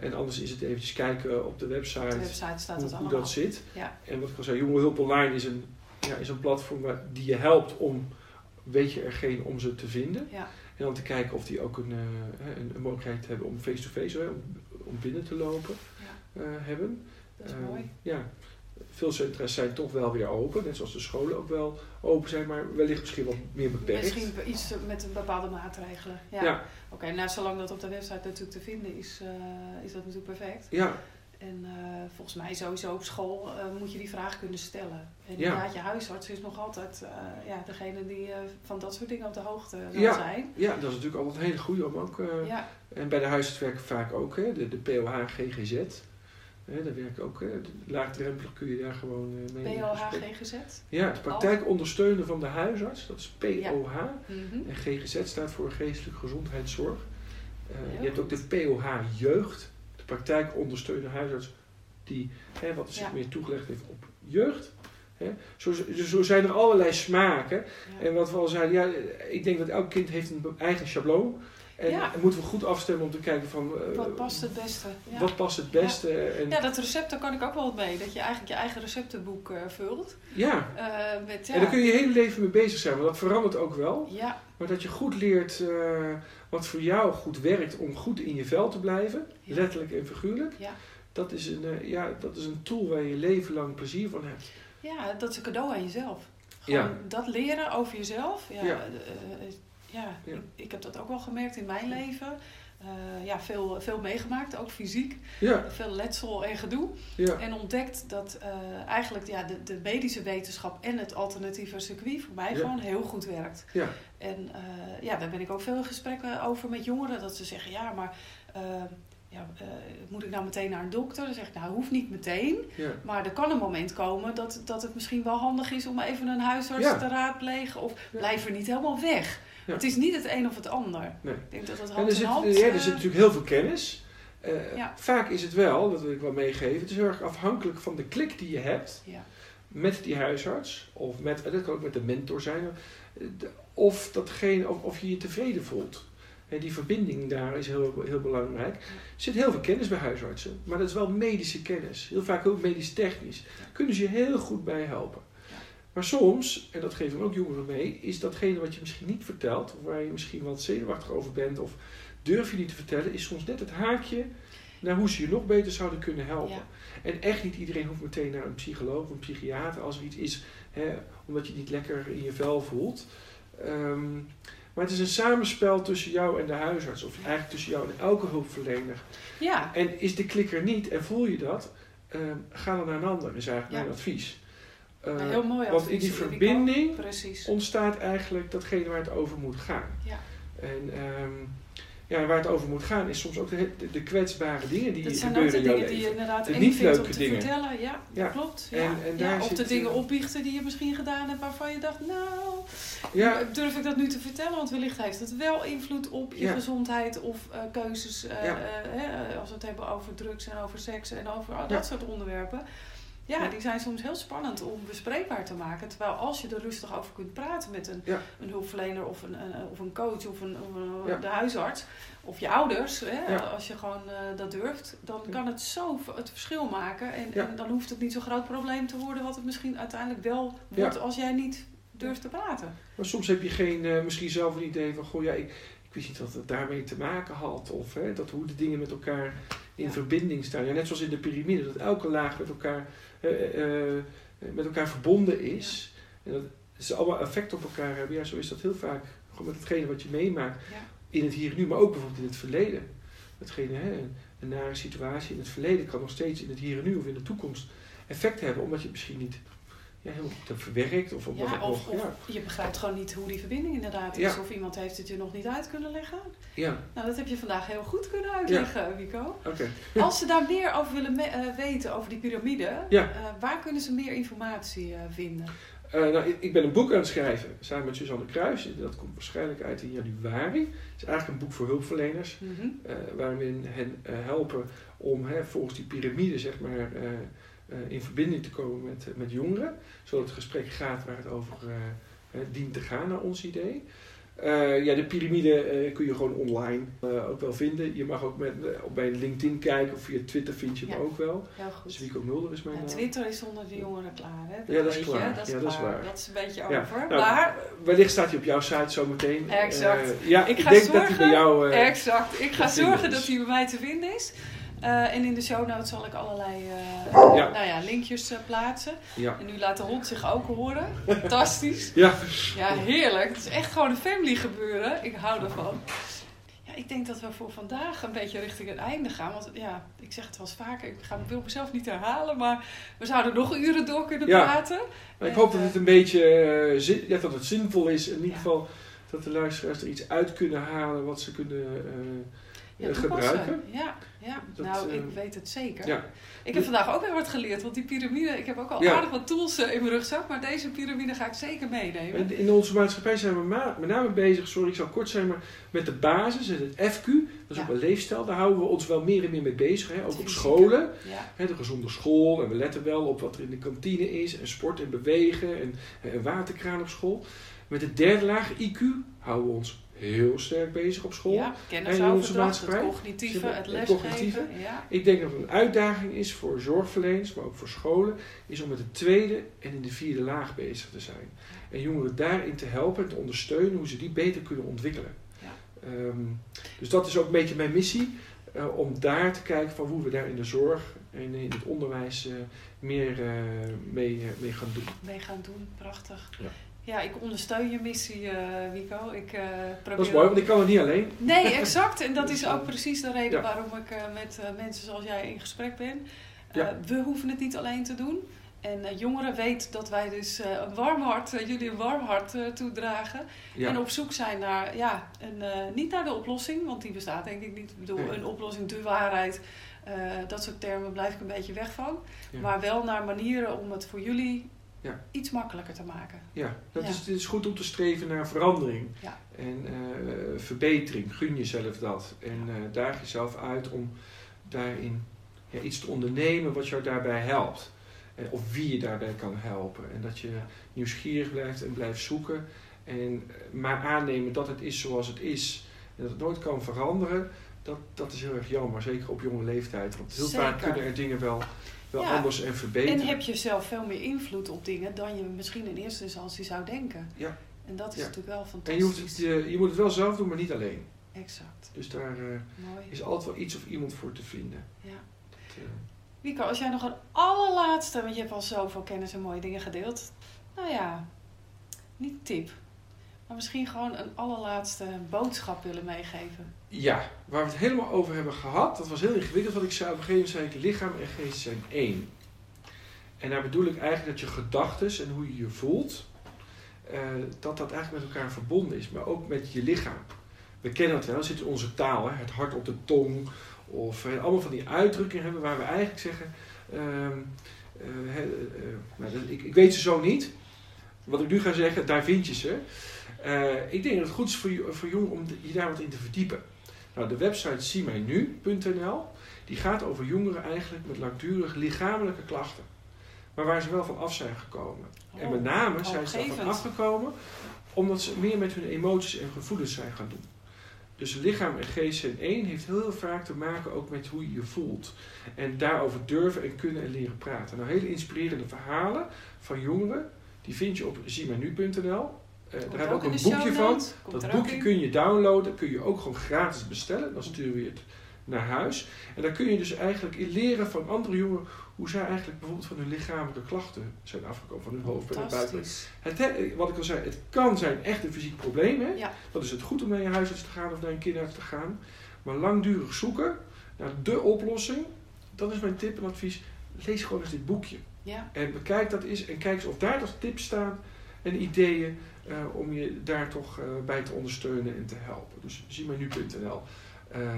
En anders is het eventjes kijken op de website, de website staat hoe, dat hoe allemaal. dat zit. Ja. En wat ik al zei, Jonge Hulp Online is een, ja, is een platform waar, die je helpt om, weet je er geen, om ze te vinden. Ja. En dan te kijken of die ook een, een, een mogelijkheid hebben om face-to-face, om, om binnen te lopen, Ja. hebben. Dat is Eh, mooi. Ja, veel centra's zijn toch wel weer open, net zoals de scholen ook wel open zijn, maar wellicht misschien wat meer beperkt. Misschien iets met een bepaalde maatregelen. Ja. Ja, Oké, nou zolang dat op de website natuurlijk te vinden is, eh, is dat natuurlijk perfect. ja, En eh, volgens mij sowieso op school moet je die vraag kunnen stellen. En Ja. inderdaad, je huisarts is nog altijd ja, degene die van dat soort dingen op de hoogte Ja. zijn. ja, dat is natuurlijk altijd een hele goede om ook. Ja, En bij de huisarts werken vaak ook, hè, de, de POH GGZ. Hè, daar werken ook, hè, laagdrempelig kun je daar gewoon eh, mee POH. GGZ. Ja, de praktijk ondersteunen van de huisarts, dat is POH. Mhm. En GGZ staat voor geestelijke gezondheidszorg. Eh, je hebt ook de POH jeugd, de praktijk ondersteunen huisarts, die hè, wat zich Ja. meer toegelegd heeft op jeugd. Hè. Zo, zo zijn er allerlei smaken. Ja. En wat we al zeiden, ja, ik denk dat elk kind heeft een eigen schabloon. En, Ja. en moeten we goed afstemmen om te kijken van... eh, Wat past het beste? Ja. Wat past het beste? En, ja, dat recept, daar kan ik ook wel mee. Dat je eigenlijk je eigen receptenboek eh, vult. ja. Eh, met, ja, En daar kun je je hele leven mee bezig zijn, want dat verandert ook wel. ja, Maar dat je goed leert wat voor jou goed werkt om goed in je vel te blijven, Ja. letterlijk en figuurlijk. Ja. Dat, is een, ja, dat is een tool waar je leven lang plezier van hebt. ja, dat is een cadeau aan jezelf. Gewoon Ja. dat leren over jezelf. Ja, Ja. Ik, ik heb dat ook wel gemerkt in mijn leven. Eh, ja, veel, veel meegemaakt, ook fysiek. Ja, Veel letsel en gedoe. ja, En ontdekt dat eh, eigenlijk ja, de, de medische wetenschap en het alternatieve circuit voor mij gewoon heel goed werkt. ja, En eh, ja, daar ben ik ook veel in gesprekken over met jongeren. Dat ze zeggen, ja, maar ja, moet ik nou meteen naar een dokter? Dan zeg ik, nou, hoeft niet meteen. ja. Maar er kan een moment komen dat, dat het misschien wel handig is om even een huisarts Ja. te raadplegen. Of blijf er niet helemaal weg. Ja. Het is niet het een of het ander. Nee. Ik denk dat En hand er in zit, hand... ja, er eh, zit natuurlijk heel veel kennis. Eh, Ja. Vaak is het wel, dat wil ik wel meegeven, het is heel erg afhankelijk van de klik die je hebt ja. met die huisarts. Of met, dat kan ook met de mentor zijn. eh, Of, datgene, of, of je je tevreden voelt. En die verbinding daar is heel, heel belangrijk. Er zit heel veel kennis bij huisartsen, maar dat is wel medische kennis. Heel vaak ook medisch technisch. Kunnen ze je heel goed bij helpen. Maar soms, en dat geven ook jongeren mee, is datgene wat je misschien niet vertelt, of waar je misschien wat zenuwachtig over bent, of durf je niet te vertellen, is soms net het haakje naar hoe ze je nog beter zouden kunnen helpen. Ja. En echt niet iedereen hoeft meteen naar een psycholoog of een psychiater als er iets is, hè, omdat je niet lekker in je vel voelt. Ehm, maar het is een samenspel tussen jou en de huisarts, of eigenlijk tussen jou en elke hulpverlener. ja, En is de klikker niet en voel je dat, ehm, ga dan naar een ander, is eigenlijk Ja. mijn advies. Eh, heel mooi want in die verbinding ontstaat eigenlijk datgene waar het over moet gaan. Ja. En ehm, ja, waar het over moet gaan is soms ook de, de, kwetsbare dingen die Dat zijn ook de dingen die je inderdaad De eng niet vindt om leuke te dingen. vertellen. Ja, Ja. dat klopt. Ja. En- en ja, of de dingen opbiechten die je misschien gedaan hebt waarvan je dacht, nou, Ja, durf ik dat nu te vertellen? Want wellicht heeft het wel invloed op je gezondheid of eh, keuzes. eh, als we het hebben over drugs en over seks en over dat soort onderwerpen. Ja, die zijn soms heel spannend om bespreekbaar te maken. Terwijl als je er rustig over kunt praten met een, Ja. een hulpverlener of een, een- of een coach of, een, of een- Ja. de huisarts of je ouders, hè, Ja. als je gewoon eh, dat durft, dan kan het zo het verschil maken. En, dan hoeft het niet zo'n groot probleem te worden, wat het misschien uiteindelijk wel wordt als jij niet durft te praten. maar soms heb je geen, eh, misschien zelf een idee van, goh ja, ik, ik wist niet dat het daarmee te maken had. Of hè, dat hoe de dingen met elkaar in verbinding staan. Ja, net zoals in de piramide, dat elke laag met elkaar, eh, eh, met elkaar verbonden is. En dat ze allemaal effect op elkaar hebben. Ja, zo is dat heel vaak. Gewoon met hetgene wat je meemaakt Ja. in het hier en nu, maar ook bijvoorbeeld in het verleden. Hetgene, hè, een, een nare situatie in het verleden kan nog steeds in het hier en nu of in de toekomst effect hebben, omdat je het misschien niet ja, goed hebt verwerkt. Of, omdat Ja, of, je begrijpt gewoon niet hoe die verbinding inderdaad is. Of iemand heeft het je nog niet uit kunnen leggen. ja, Nou, dat heb je vandaag heel goed kunnen uitleggen, Wico. Als ze daar meer over willen eh, weten, over die piramide, eh, waar kunnen ze meer informatie eh, vinden? Eh, nou, ik- ik ben een boek aan het schrijven samen met Suzanne Kruijs. Dat komt waarschijnlijk uit in januari. Het is eigenlijk een boek voor hulpverleners. Eh waarin we hen eh, helpen om hè, volgens die piramide zeg maar, eh, eh, in verbinding te komen met, met jongeren. Zodat het gesprek gaat waar het over eh, eh, dient te gaan naar ons idee. Eh, ja, de piramide eh, kun je gewoon online eh, ook wel vinden. Je mag ook met, eh, op bij LinkedIn kijken of via Twitter vind je hem Ja. ook wel. Heel Dus goed. Wico Mulder is mijn Ja, naam. Twitter is onder de jongeren klaar, hè? Ja, dat is klaar. Dat is, Ja, dat is klaar. waar. Dat is een beetje Ja. over. Nou, maar, Wellicht staat hij op jouw site zometeen. Exact. Eh, ja, Ik ik, ga denk dat hij zorgen- bij jou... eh, exact. Ik ga zorgen is. dat hij bij mij te vinden is. Eh, en in de show notes zal ik allerlei eh, Ja. Nou ja, linkjes eh, plaatsen. ja. En nu laat de hond zich ook horen. Fantastisch. <laughs> Ja. Ja, heerlijk. Het is echt gewoon een family gebeuren. Ik hou ervan. Ja, ik denk dat we voor vandaag een beetje richting het einde gaan. Want ja, ik zeg het wel eens vaker. Ik ga, wil mezelf niet herhalen. Maar we zouden nog uren door kunnen praten. Maar ik En, hoop dat het een beetje zin- ja, dat het zinvol is. In ieder geval dat de luisteraars er iets uit kunnen halen wat ze kunnen Ja, eh, gebruiken. Ja, ja. Dat, nou, eh, ik weet het zeker. Ja. Ik heb vandaag ook weer wat geleerd. Want die piramide, ik heb ook al Ja. aardig wat tools eh, in mijn rugzak. Maar deze piramide ga ik zeker meenemen. En In onze maatschappij zijn we ma- met name bezig, sorry ik zal kort zijn, maar met de basis en het FQ. Dat is ook een leefstijl. Daar houden we ons wel meer en meer mee bezig. Hè? Ook op scholen. Hè, de gezonde school. En we letten wel op wat er in de kantine is. En sport en bewegen. En, en waterkraan op school. Met de derde laag IQ houden we ons heel sterk bezig op school. ja En in onze kennisoverdracht, het maatschappij? cognitieve, het Het lesgeven. cognitieve? Ja. Ik denk dat het een uitdaging is voor zorgverleners, maar ook voor scholen, is om met de tweede en in de vierde laag bezig te zijn. En jongeren daarin te helpen en te ondersteunen hoe ze die beter kunnen ontwikkelen. Ja. Ehm, dus dat is ook een beetje mijn missie, eh, om daar te kijken van hoe we daar in de zorg en in het onderwijs eh, meer mee, eh, mee gaan doen. mee gaan doen. Prachtig. Ja. Ja, ik ondersteun je missie, Wico. Ik eh, probeer... Dat is mooi, want ik kan het niet alleen. Nee, <laughs> exact. En dat is ook precies de reden ja. waarom ik eh, met mensen zoals jij in gesprek ben. Ja. We hoeven het niet alleen te doen. En jongeren weten dat wij dus een warm hart, jullie een warm hart toedragen. Ja. En op zoek zijn naar, ja, een, niet naar de oplossing, want die bestaat denk ik niet. Ik bedoel, Nee. een oplossing, de waarheid. dat soort termen blijf ik een beetje weg van. Maar wel naar manieren om het voor jullie Ja. iets makkelijker te maken. Ja, dat Ja. Is, het is goed om te streven naar verandering Ja. en eh, verbetering. Gun jezelf dat en eh, daag jezelf uit om daarin ja, iets te ondernemen wat jou daarbij helpt. Eh, of wie je daarbij kan helpen. En dat je nieuwsgierig blijft en blijft zoeken. En maar aannemen dat het is zoals het is. En dat het nooit kan veranderen. Dat, dat is heel erg jammer. Zeker op jonge leeftijd. Want heel vaak kunnen er dingen wel, wel Ja. anders en verbeteren. En heb je zelf veel meer invloed op dingen dan je misschien in eerste instantie zou denken. Ja. En dat is Ja. natuurlijk wel en fantastisch. je, hoeft het, je, je moet het wel zelf doen, maar niet alleen. Exact. Dus daar eh, is altijd wel iets of iemand voor te vinden. Ja. Dat, Wico, als jij nog een allerlaatste, want je hebt al zoveel kennis en mooie dingen gedeeld. Nou ja, niet tip. Maar misschien gewoon een allerlaatste boodschap willen meegeven. ja, waar we het helemaal over hebben gehad, dat was heel ingewikkeld. Wat ik zei, op een gegeven moment ik, lichaam en geest zijn één. En daar bedoel ik eigenlijk dat je gedachten en hoe je je voelt, eh, dat dat eigenlijk met elkaar verbonden is. Maar ook met je lichaam. We kennen het wel, zit in onze taal, hè, het hart op de tong. Of eh, allemaal van die uitdrukkingen hebben waar we eigenlijk zeggen... ehm, eh, nou, ik, ik weet ze zo niet. Wat ik nu ga zeggen, daar vind je ze. Eh, ik denk dat het goed is voor, voor jongeren om je daar wat in te verdiepen. Nou, de website ziemijnu.nl die gaat over jongeren eigenlijk met langdurig lichamelijke klachten. Maar waar ze wel van af zijn gekomen. en met name zijn ze ervan afgekomen omdat ze meer met hun emoties en gevoelens zijn gaan doen. Dus lichaam en geest zijn één heeft heel vaak te maken ook met hoe je je voelt. En daarover durven en kunnen en leren praten. Nou, hele inspirerende verhalen van jongeren, die vind je op ziemijnu.nl. Eh, daar hebben we ook een boekje van. Dat boekje kun je downloaden, kun je ook gewoon gratis bestellen. Dan sturen we het naar huis. En daar kun je dus eigenlijk in leren van andere jongeren hoe zij eigenlijk bijvoorbeeld van hun lichamelijke klachten zijn afgekomen, van hun hoofd en buik. Het, wat ik al zei, het kan zijn echt een fysiek probleem. Hè? Ja. Dat is het goed om naar je huisarts te gaan of naar een kinderarts te gaan. Maar langdurig zoeken naar de oplossing, dat is mijn tip en advies. Lees gewoon eens dit boekje. Ja. En bekijk dat eens en kijk eens of daar als tips staan en ideeën om je daar toch uh, bij te ondersteunen en te helpen. Dus zie mij nu.nl uh,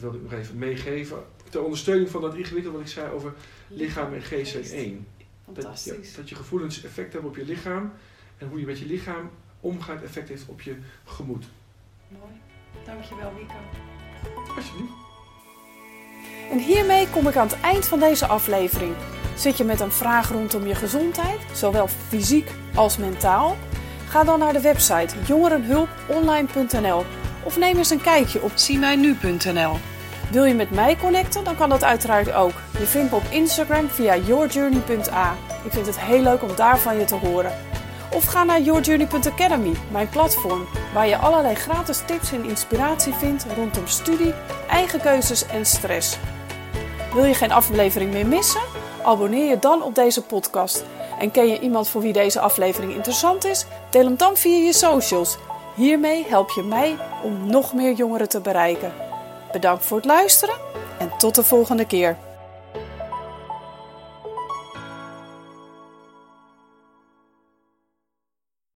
wilde ik nog even meegeven. Ter ondersteuning van dat ingewikkelde wat ik zei over lichaam en geest zijn één. Dat, ja, dat je gevoelens effect hebben op je lichaam en hoe je met je lichaam omgaat effect heeft op je gemoed. Mooi. Dankjewel Wico. Alsjeblieft. En hiermee kom ik aan het eind van deze aflevering. Zit je met een vraag rondom je gezondheid, zowel fysiek als mentaal? Ga dan naar de website jongerenhulponline.nl of neem eens een kijkje op ziemijnu.nl. Wil je met mij connecten, dan kan dat uiteraard ook. Je vindt me op Instagram via yourjourney.a. Ik vind het heel leuk om daar van je te horen. Of ga naar yourjourney.academy, mijn platform, waar je allerlei gratis tips en inspiratie vindt rondom studie, eigen keuzes en stress. Wil je geen aflevering meer missen? Abonneer je dan op deze podcast. En ken je iemand voor wie deze aflevering interessant is? Deel hem dan via je socials. Hiermee help je mij om nog meer jongeren te bereiken. Bedankt voor het luisteren en tot de volgende keer.